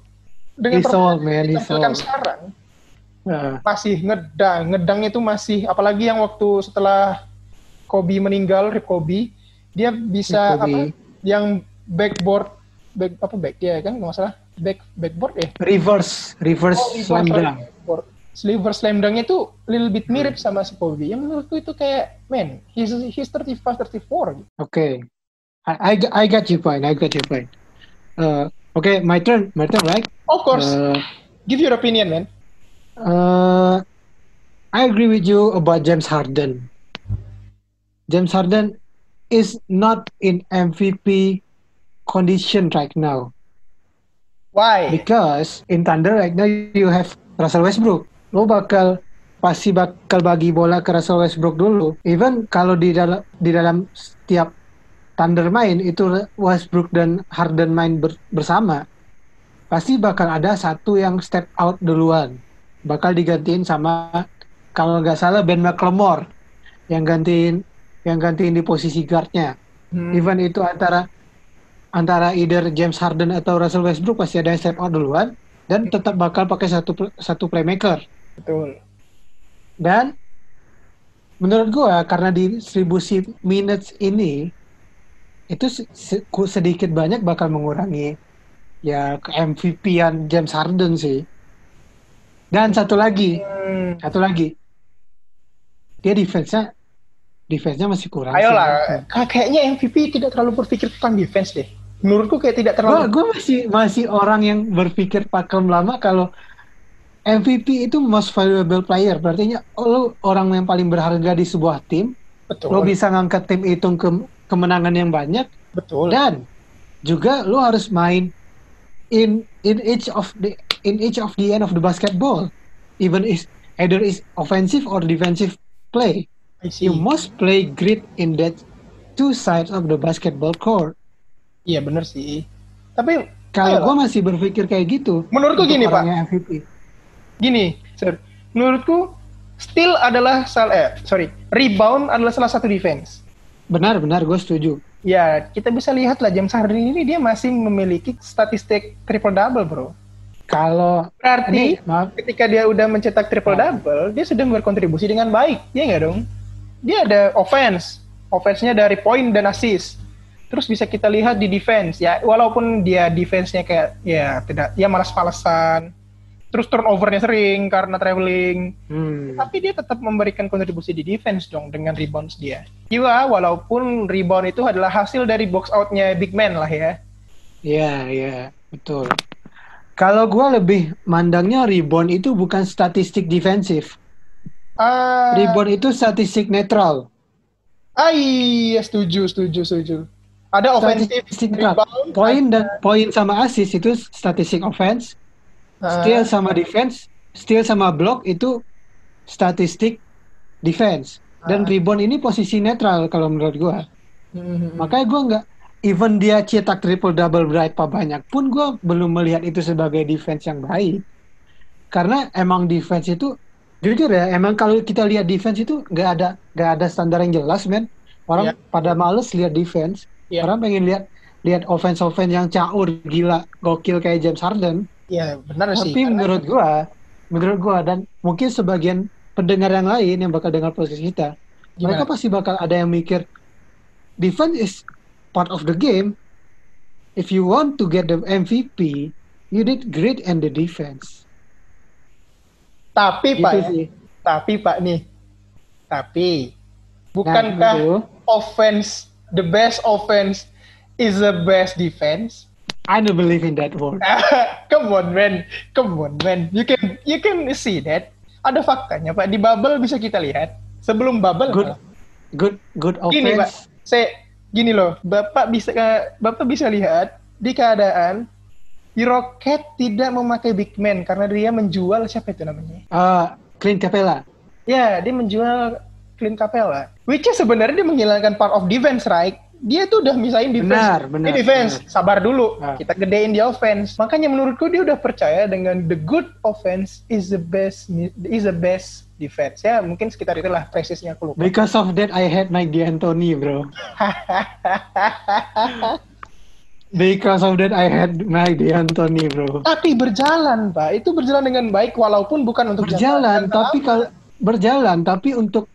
dengan he's old, man, he's old. sekarang uh. masih ngedang, ngedang itu masih apalagi yang waktu setelah Kobe meninggal, Rip Kobe, dia bisa apa yang backboard back apa back dia kan nggak masalah back backboard ya? Reverse reverse, oh, reverse slam dunk Sliver slam dunk itu little bit mirip hmm. sama si Kobe. Yang menurutku itu kayak, man, he's he's 35, 34. Oke. Okay. I, I, I got your point. I got your point. Uh, okay, my turn. My turn, right? Of course. Uh, Give your opinion, man. Uh, I agree with you about James Harden. James Harden is not in MVP condition right now. Why? Because in Thunder right now you have Russell Westbrook. Lo bakal pasti bakal bagi bola ke Russell Westbrook dulu. Even kalau di dalam di dalam setiap Thunder main itu Westbrook dan Harden main ber, bersama. Pasti bakal ada satu yang step out duluan. Bakal digantiin sama kalau nggak salah Ben McLemore yang gantiin yang gantiin di posisi guardnya. Hmm. even itu antara antara either James Harden atau Russell Westbrook pasti ada yang step out duluan dan tetap bakal pakai satu satu playmaker betul dan menurut gua karena distribusi minutes ini itu sedikit banyak bakal mengurangi ya ke MVP-an James Harden sih. Dan satu lagi, hmm. satu lagi, dia defense-nya defense-nya masih kurang. Ayolah, sih. kayaknya MVP tidak terlalu berpikir tentang defense deh. Menurutku kayak tidak terlalu. Gue masih masih orang yang berpikir pakem lama kalau MVP itu most valuable player. Berarti lo orang yang paling berharga di sebuah tim. Betul. Lo bisa ngangkat tim itu ke kemenangan yang banyak. Betul. Dan juga lu harus main in in each of the in each of the end of the basketball. Even is either is offensive or defensive play. You must play great in that two sides of the basketball court. Iya benar sih. Tapi kalau gue masih berpikir kayak gitu. Menurutku gini pak. MVP. Gini, sir. Menurutku still adalah salah eh sorry rebound adalah salah satu defense. Benar, benar, gue setuju. Ya, kita bisa lihat lah James Harden ini dia masih memiliki statistik triple double, bro. Kalau berarti ini, maaf. ketika dia udah mencetak triple double, dia sudah berkontribusi dengan baik, ya nggak dong? Dia ada offense, offense-nya dari point dan assist. Terus bisa kita lihat di defense, ya walaupun dia defense-nya kayak ya tidak, ya malas-malasan, terus turnovernya sering karena traveling. Hmm. Tapi dia tetap memberikan kontribusi di defense dong dengan rebounds dia. Iya, walaupun rebound itu adalah hasil dari box outnya big man lah ya. Iya, iya, betul. Kalau gue lebih mandangnya rebound itu bukan statistik defensif. Uh, rebound itu statistik netral. Ah iya, setuju, setuju, setuju. Ada offensive rebound. Poin dan poin sama assist itu statistik offense steal sama defense, steal sama block itu statistik defense. Dan uh. rebound ini posisi netral kalau menurut gua. Mm-hmm. Makanya gua nggak even dia cetak triple double berapa banyak pun gua belum melihat itu sebagai defense yang baik. Karena emang defense itu jujur ya, emang kalau kita lihat defense itu nggak ada nggak ada standar yang jelas, men. Orang yeah. pada males lihat defense. Yeah. Orang pengen lihat lihat offense offense yang caur gila gokil kayak James Harden. Iya benar sih. Tapi menurut gua, menurut gua dan mungkin sebagian pendengar yang lain yang bakal dengar podcast kita, Gimana? mereka pasti bakal ada yang mikir defense is part of the game. if you want to get the MVP, you did great in the defense. Tapi Pak, Itu ya, sih. tapi Pak nih, tapi bukankah Nah, itu. offense the best offense is the best defense? I don't believe in that word. come on man, come on man, you can you can see that. Ada faktanya Pak di bubble bisa kita lihat sebelum bubble. Good, good, good Gini Pak, offense. saya gini loh, Bapak bisa Bapak bisa lihat di keadaan di Rocket tidak memakai big man karena dia menjual siapa itu namanya? Uh, Clint Capella. Ya, dia menjual Clint Capella. Which is sebenarnya dia menghilangkan part of defense, right? Dia tuh udah misahin defense. Benar, benar, Ini defense, benar. sabar dulu. Nah. Kita gedein di offense. Makanya menurutku dia udah percaya dengan the good offense is the best is the best defense. Ya, mungkin sekitar itulah presisnya aku lupa. Because of that, I had Mike D'Antoni, bro. Because of that, I had Mike D'Antoni, bro. Tapi berjalan, Pak. Itu berjalan dengan baik walaupun bukan untuk Berjalan, tapi kalau berjalan, tapi untuk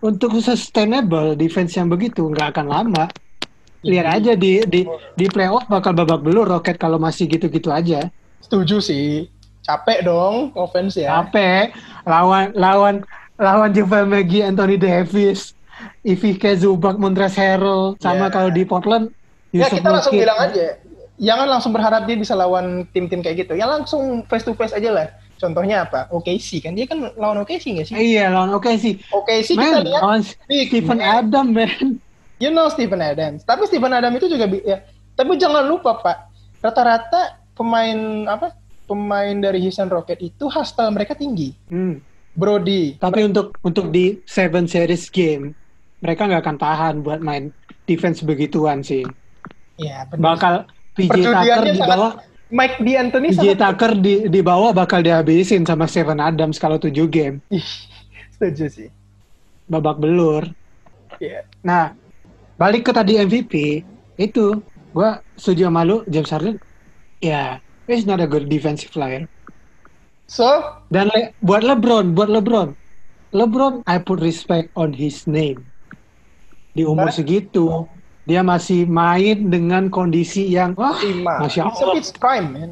untuk sustainable defense yang begitu nggak akan lama. Lihat aja di di di playoff bakal babak belur Rocket kalau masih gitu-gitu aja. setuju sih. Capek dong offense ya. Capek lawan lawan lawan Javel McGee, Anthony Davis, Ivica Zubac, Montrezl Harrell, sama Ya. kalau di Portland Ya Yusuf kita langsung bilang aja. Jangan langsung berharap dia bisa lawan tim-tim kayak gitu. Ya langsung face to face aja lah. Contohnya apa? OKC kan dia kan lawan OKC nggak sih? Iya, lawan. OKC kita Man, lihat lawan Stephen man. Adam, man. You know Stephen Adams. Tapi Stephen Adams itu juga ya. Tapi jangan lupa Pak, rata-rata pemain apa? Pemain dari Houston Rocket itu hustle mereka tinggi. Hmm. Brody. Tapi untuk untuk di seven series game, mereka nggak akan tahan buat main defense begituan sih. Ya, benar. Bakal PJ Tucker di sangat- Mike D'Antoni PJ sangat Tucker di di bawah bakal dihabisin sama Stephen Adams kalau 7 game Ih, setuju sih. babak belur. Iya. Nah, balik ke tadi MVP itu, gua setuju sama lu James Harden. Ya, he's not a good defensive player. So, Dan le- buat LeBron, buat LeBron, LeBron I put respect on his name. Di umur segitu, dia masih main dengan kondisi yang wah, lima. masya It's a Allah, bit prime, man.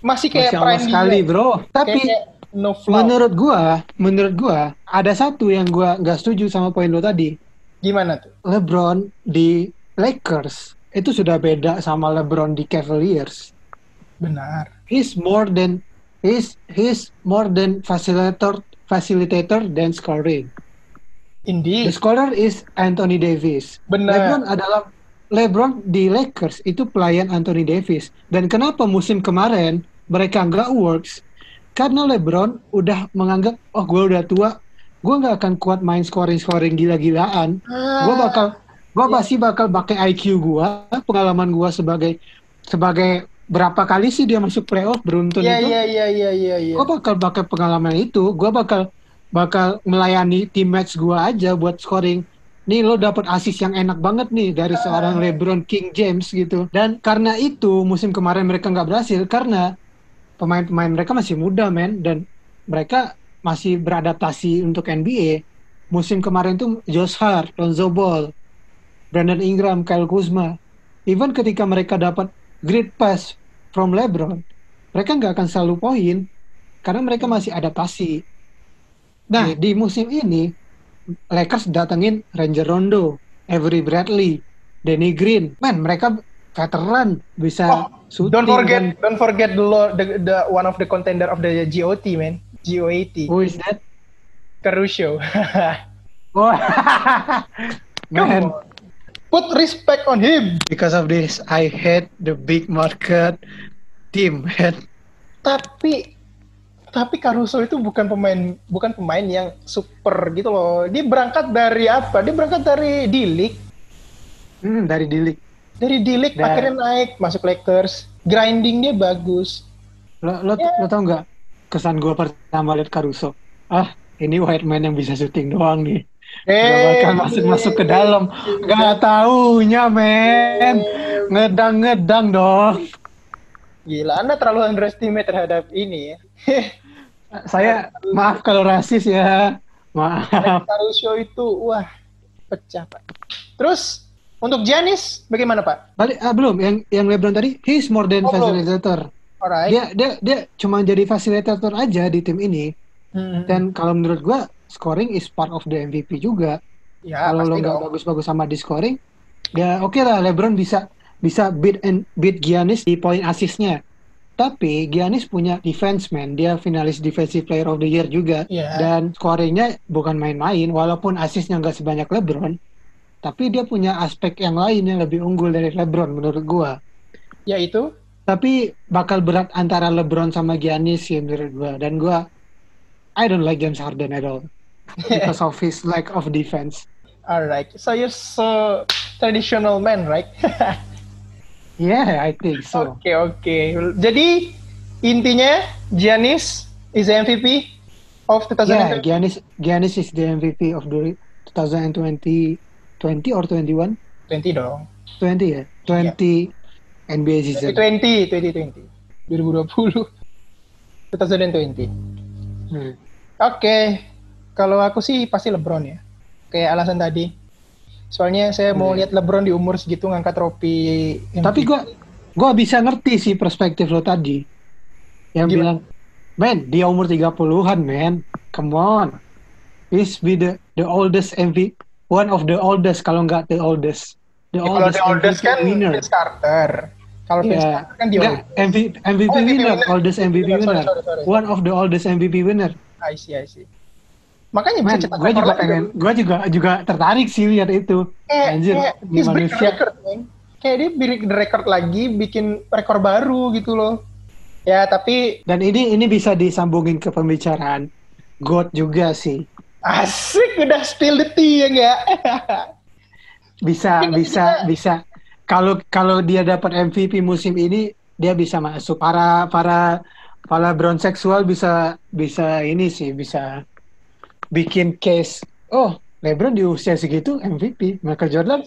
Masih kayak masya Allah prime sekali, dia. bro. Tapi Kayak no flaw. menurut gua, menurut gua ada satu yang gua nggak setuju sama poin lo tadi. Gimana tuh? LeBron di Lakers itu sudah beda sama LeBron di Cavaliers. Benar. He's more than he's he's more than facilitator facilitator than scoring. The Indeed. scorer is Anthony Davis. Benar. LeBron adalah LeBron di Lakers itu pelayan Anthony Davis. Dan kenapa musim kemarin mereka nggak works? Karena LeBron udah menganggap, oh gue udah tua, gue nggak akan kuat main scoring-scoring gila-gilaan. Gue Ah, bakal, gue Iya. pasti bakal pakai IQ gue, pengalaman gue sebagai sebagai berapa kali sih dia masuk playoff beruntun Iya, itu? iya, iya, iya, iya, iya. gue bakal pakai pengalaman itu gue bakal bakal melayani teammates gue aja buat scoring nih lo dapet assist yang enak banget nih dari seorang LeBron King James gitu. Dan karena itu musim kemarin mereka nggak berhasil karena pemain-pemain mereka masih muda men. Dan mereka masih beradaptasi untuk NBA musim kemarin tuh Josh Hart, Lonzo Ball, Brandon Ingram, Kyle Kuzma. Even ketika mereka dapat great pass from LeBron mereka nggak akan selalu poin karena mereka masih adaptasi. Nah, Iya. di musim ini Lakers datengin Ranger Rondo, Avery Bradley, Danny Green. Man, mereka veteran bisa Oh, shooting Don't forget, dan- don't forget the, the the one of the contender of the GOT, man. GOAT. who is that? Caruso. Oh, man. Put respect on him. because of this, I hate the big market team, man. Tapi tapi Caruso itu bukan pemain bukan pemain yang super gitu loh. Dia berangkat dari apa? Dia berangkat dari D-League. Hmm, dari Dilik. Dari D-League Dan- akhirnya naik masuk Lakers. Grindingnya bagus. Lo, lo, Ya. lo tau nggak kesan gue pertama lihat Caruso? Ah, ini white man yang bisa syuting doang nih. Gak Eh, bakal masuk-masuk ke dalam. Gak taunya, men. Ngedang-ngedang dong. Gila, Anda terlalu underestimate terhadap ini ya. Saya, maaf kalau rasis ya. Maaf. Caruso itu wah pecah, Pak. Terus Untuk Giannis bagaimana Pak? Balik ah, belum yang yang LeBron tadi he's more than Oh, facilitator. Alright. Dia dia dia cuma jadi fasilitator aja di tim ini Hmm. dan kalau menurut gua scoring is part of the MVP juga. ya, kalau lo nggak bagus-bagus sama di scoring, ya oke lah LeBron bisa bisa beat and beat Giannis di poin asisnya. Tapi Giannis punya defense man, dia finalis defensive player of the year juga Iya. dan scoringnya bukan main-main walaupun asisnya nggak sebanyak LeBron. Tapi dia punya aspek yang lain yang lebih unggul dari LeBron menurut gua. Yaitu Tapi bakal berat antara LeBron sama Giannis sih menurut gua dan gua I don't like James Harden at all because of his lack of defense. alright. So you're so traditional man, right? Yeah, I think so. Oke oke. Jadi intinya Giannis is the MVP of Yeah, 2020. Giannis Giannis is the MVP of the 2020 20 or 21? 20 dong. 20 ya? 20 NBA season. 2020, 2020. 2020. 2020. Hmm. Oke. Kalau aku sih pasti LeBron ya. Kayak alasan tadi. Soalnya saya mau Hmm. lihat LeBron di umur segitu ngangkat trofi. Tapi gua gua bisa ngerti sih perspektif lo tadi. Yang Gimana? bilang, "Man, dia umur 30-an, man. Come on. He's be the the oldest MVP, one of the oldest kalau nggak the oldest. The Ya, kalau the oldest MVP kan winner. Vince Carter. Kalau Vince Iya. Carter kan dia MVP, MVP Oh, MVP winner, winner. oldest MVP Sorry, winner. sorry, sorry. One of the oldest MVP winner. I see, I see. Makanya bisa cetak gue juga pengen, gue juga juga tertarik sih lihat itu. Kayak, Anjir, kayak di manusia. record, man. Kayak dia break the record lagi, bikin rekor baru gitu loh. Ya, tapi Dan ini ini bisa disambungin ke pembicaraan God juga sih. asik udah spill the tea ya enggak? Bisa bisa bisa. Kalau kalau dia dapat MVP musim ini, dia bisa masuk. Para para para brown seksual bisa bisa ini sih bisa bikin case. Oh, LeBron di usia segitu MVP, Michael Jordan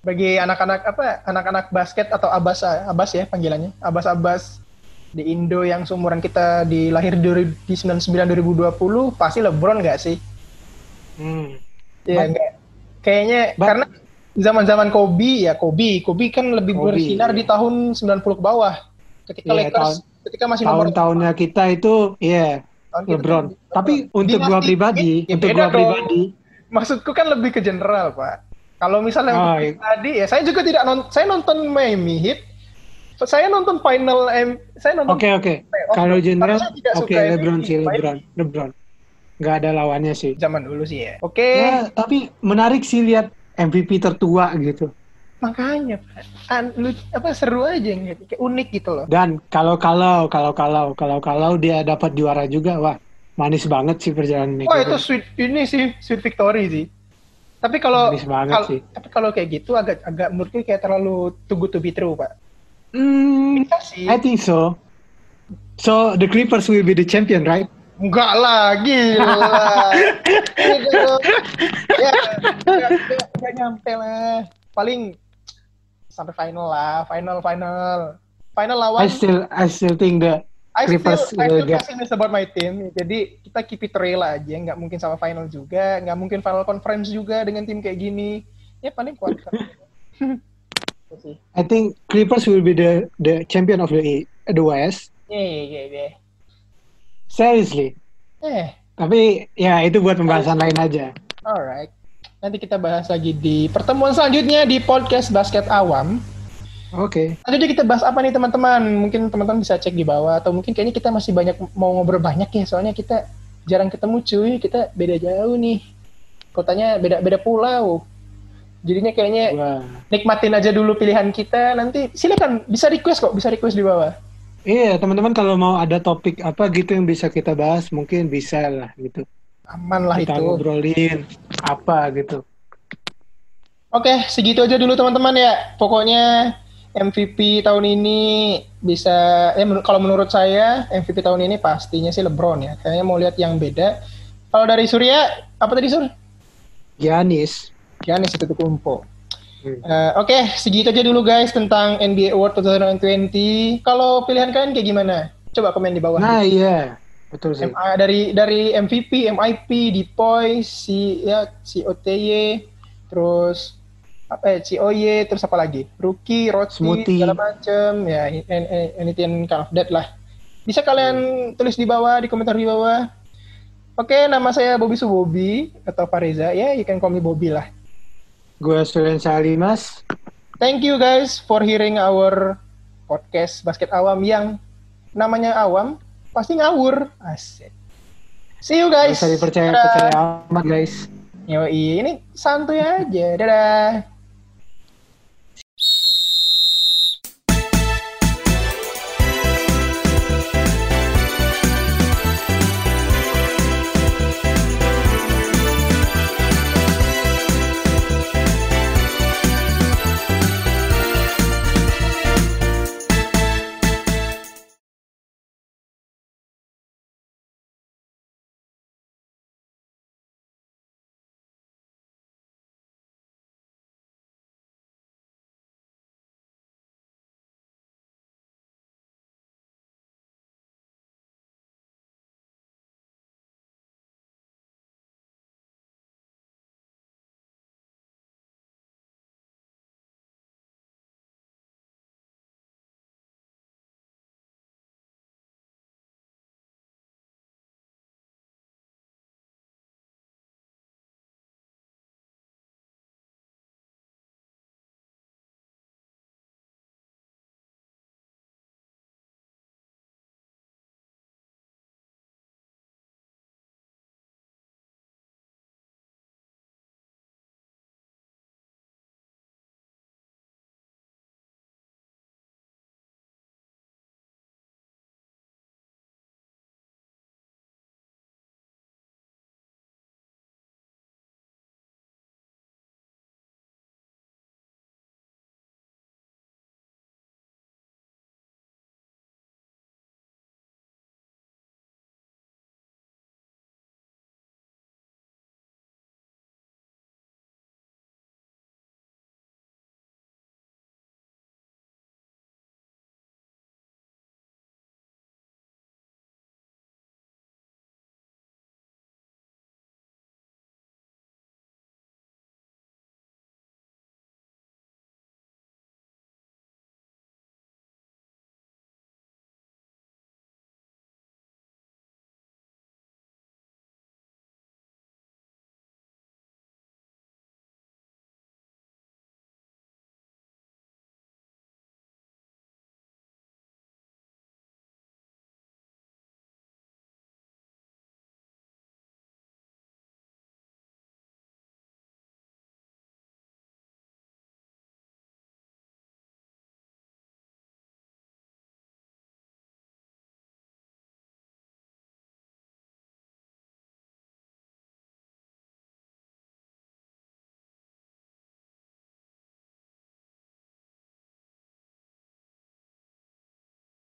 Bagi anak-anak apa? Anak-anak basket atau abas abas ya panggilannya. Abas-abas di Indo yang seumuran kita di lahir di di 99 2020 pasti LeBron nggak sih? Hmm. Ba- enggak. Kayaknya Ba- karena zaman-zaman Kobe ya Kobe, Kobe kan lebih Kobe, bersinar iya. di tahun 90 ke bawah. Ketika Iya, Lakers tahun- ketika masih nomor Tahun-tahunnya kita itu, iya tahun LeBron. Tapi untuk gua pribadi, ya untuk gua dong. pribadi, Maksudku kan lebih ke general, Pak. Kalau misalnya Oh, iya. tadi ya saya juga tidak nonton saya nonton Miami Heat. Saya nonton final M, saya nonton Oke oke. playoff. Kalau general, oke suka LeBron sih LeBron, LeBron. Nggak ada lawannya sih. zaman dulu sih ya. Oke, Ya, tapi menarik sih lihat MVP tertua gitu. Makanya Pak. An, lu, apa seru aja gitu, kayak unik gitu loh. Dan kalau kalau kalau kalau kalau kalau dia dapat juara juga, wah manis banget sih perjalanan ini. Wah itu sweet ini sih sweet victory sih. Tapi kalau Manis banget kal- sih. tapi kalau kayak gitu agak agak menurutku kayak terlalu good to be true pak. Hmm, sih. I think so. So the Clippers will be the champion, right? Enggak lah, gila. Gitu. ya, enggak, enggak, enggak nyampe lah. Paling sampai final lah, final final. Final lawan. I still I still think the I still, Clippers I will still get. about my team. Jadi kita keep it real aja, nggak mungkin sama final juga, nggak mungkin final conference juga dengan tim kayak gini. Ya paling sih. I think Clippers will be the the champion of the the West. Iya, iya, iya, iya. Seriously. Eh, Tapi ya itu buat pembahasan lain aja. alright. Nanti kita bahas lagi di pertemuan selanjutnya di podcast basket awam. Oke. Selanjutnya kita bahas apa nih teman-teman? Mungkin teman-teman bisa cek di bawah atau mungkin kayaknya kita masih banyak mau ngobrol banyak ya soalnya kita jarang ketemu cuy, kita beda jauh nih. Kotanya beda beda pulau. Jadinya kayaknya Wah. nikmatin aja dulu pilihan kita. Nanti silakan bisa request kok, bisa request di bawah. Iya, teman-teman kalau mau ada topik apa gitu yang bisa kita bahas, mungkin bisa lah gitu. Aman lah Kita itu. ngobrolin apa gitu. Oke, segitu aja dulu teman-teman ya. Pokoknya MVP tahun ini bisa, ya men- kalau menurut saya MVP tahun ini pastinya sih LeBron ya. Kayaknya mau lihat yang beda. Kalau dari Surya, apa tadi Sur? Giannis. Giannis itu kumpo. Hmm. Eh, Oke, segitu aja dulu guys tentang NBA Award 2020. Kalau pilihan kalian kayak gimana? Coba komen di bawah. Nah iya, betul sih. MA dari dari MVP, MIP, Dipoy, si ya si OTY, terus apa ya, Cioye, terus apa lagi? Rookie, Smoothie. segala macem, ya an- an- anything kind of that lah. Bisa kalian tulis di bawah, di komentar di bawah. Oke, nama saya Bobby Subobi atau Fareza. Ya, you can call me Bobby lah. Gue Sulen Salimas. Thank you guys for hearing our podcast basket awam yang namanya awam pasti ngawur. Asik. See you guys. Bisa dipercaya Dadah. percaya amat guys. Yoi, ini santuy aja. Dadah.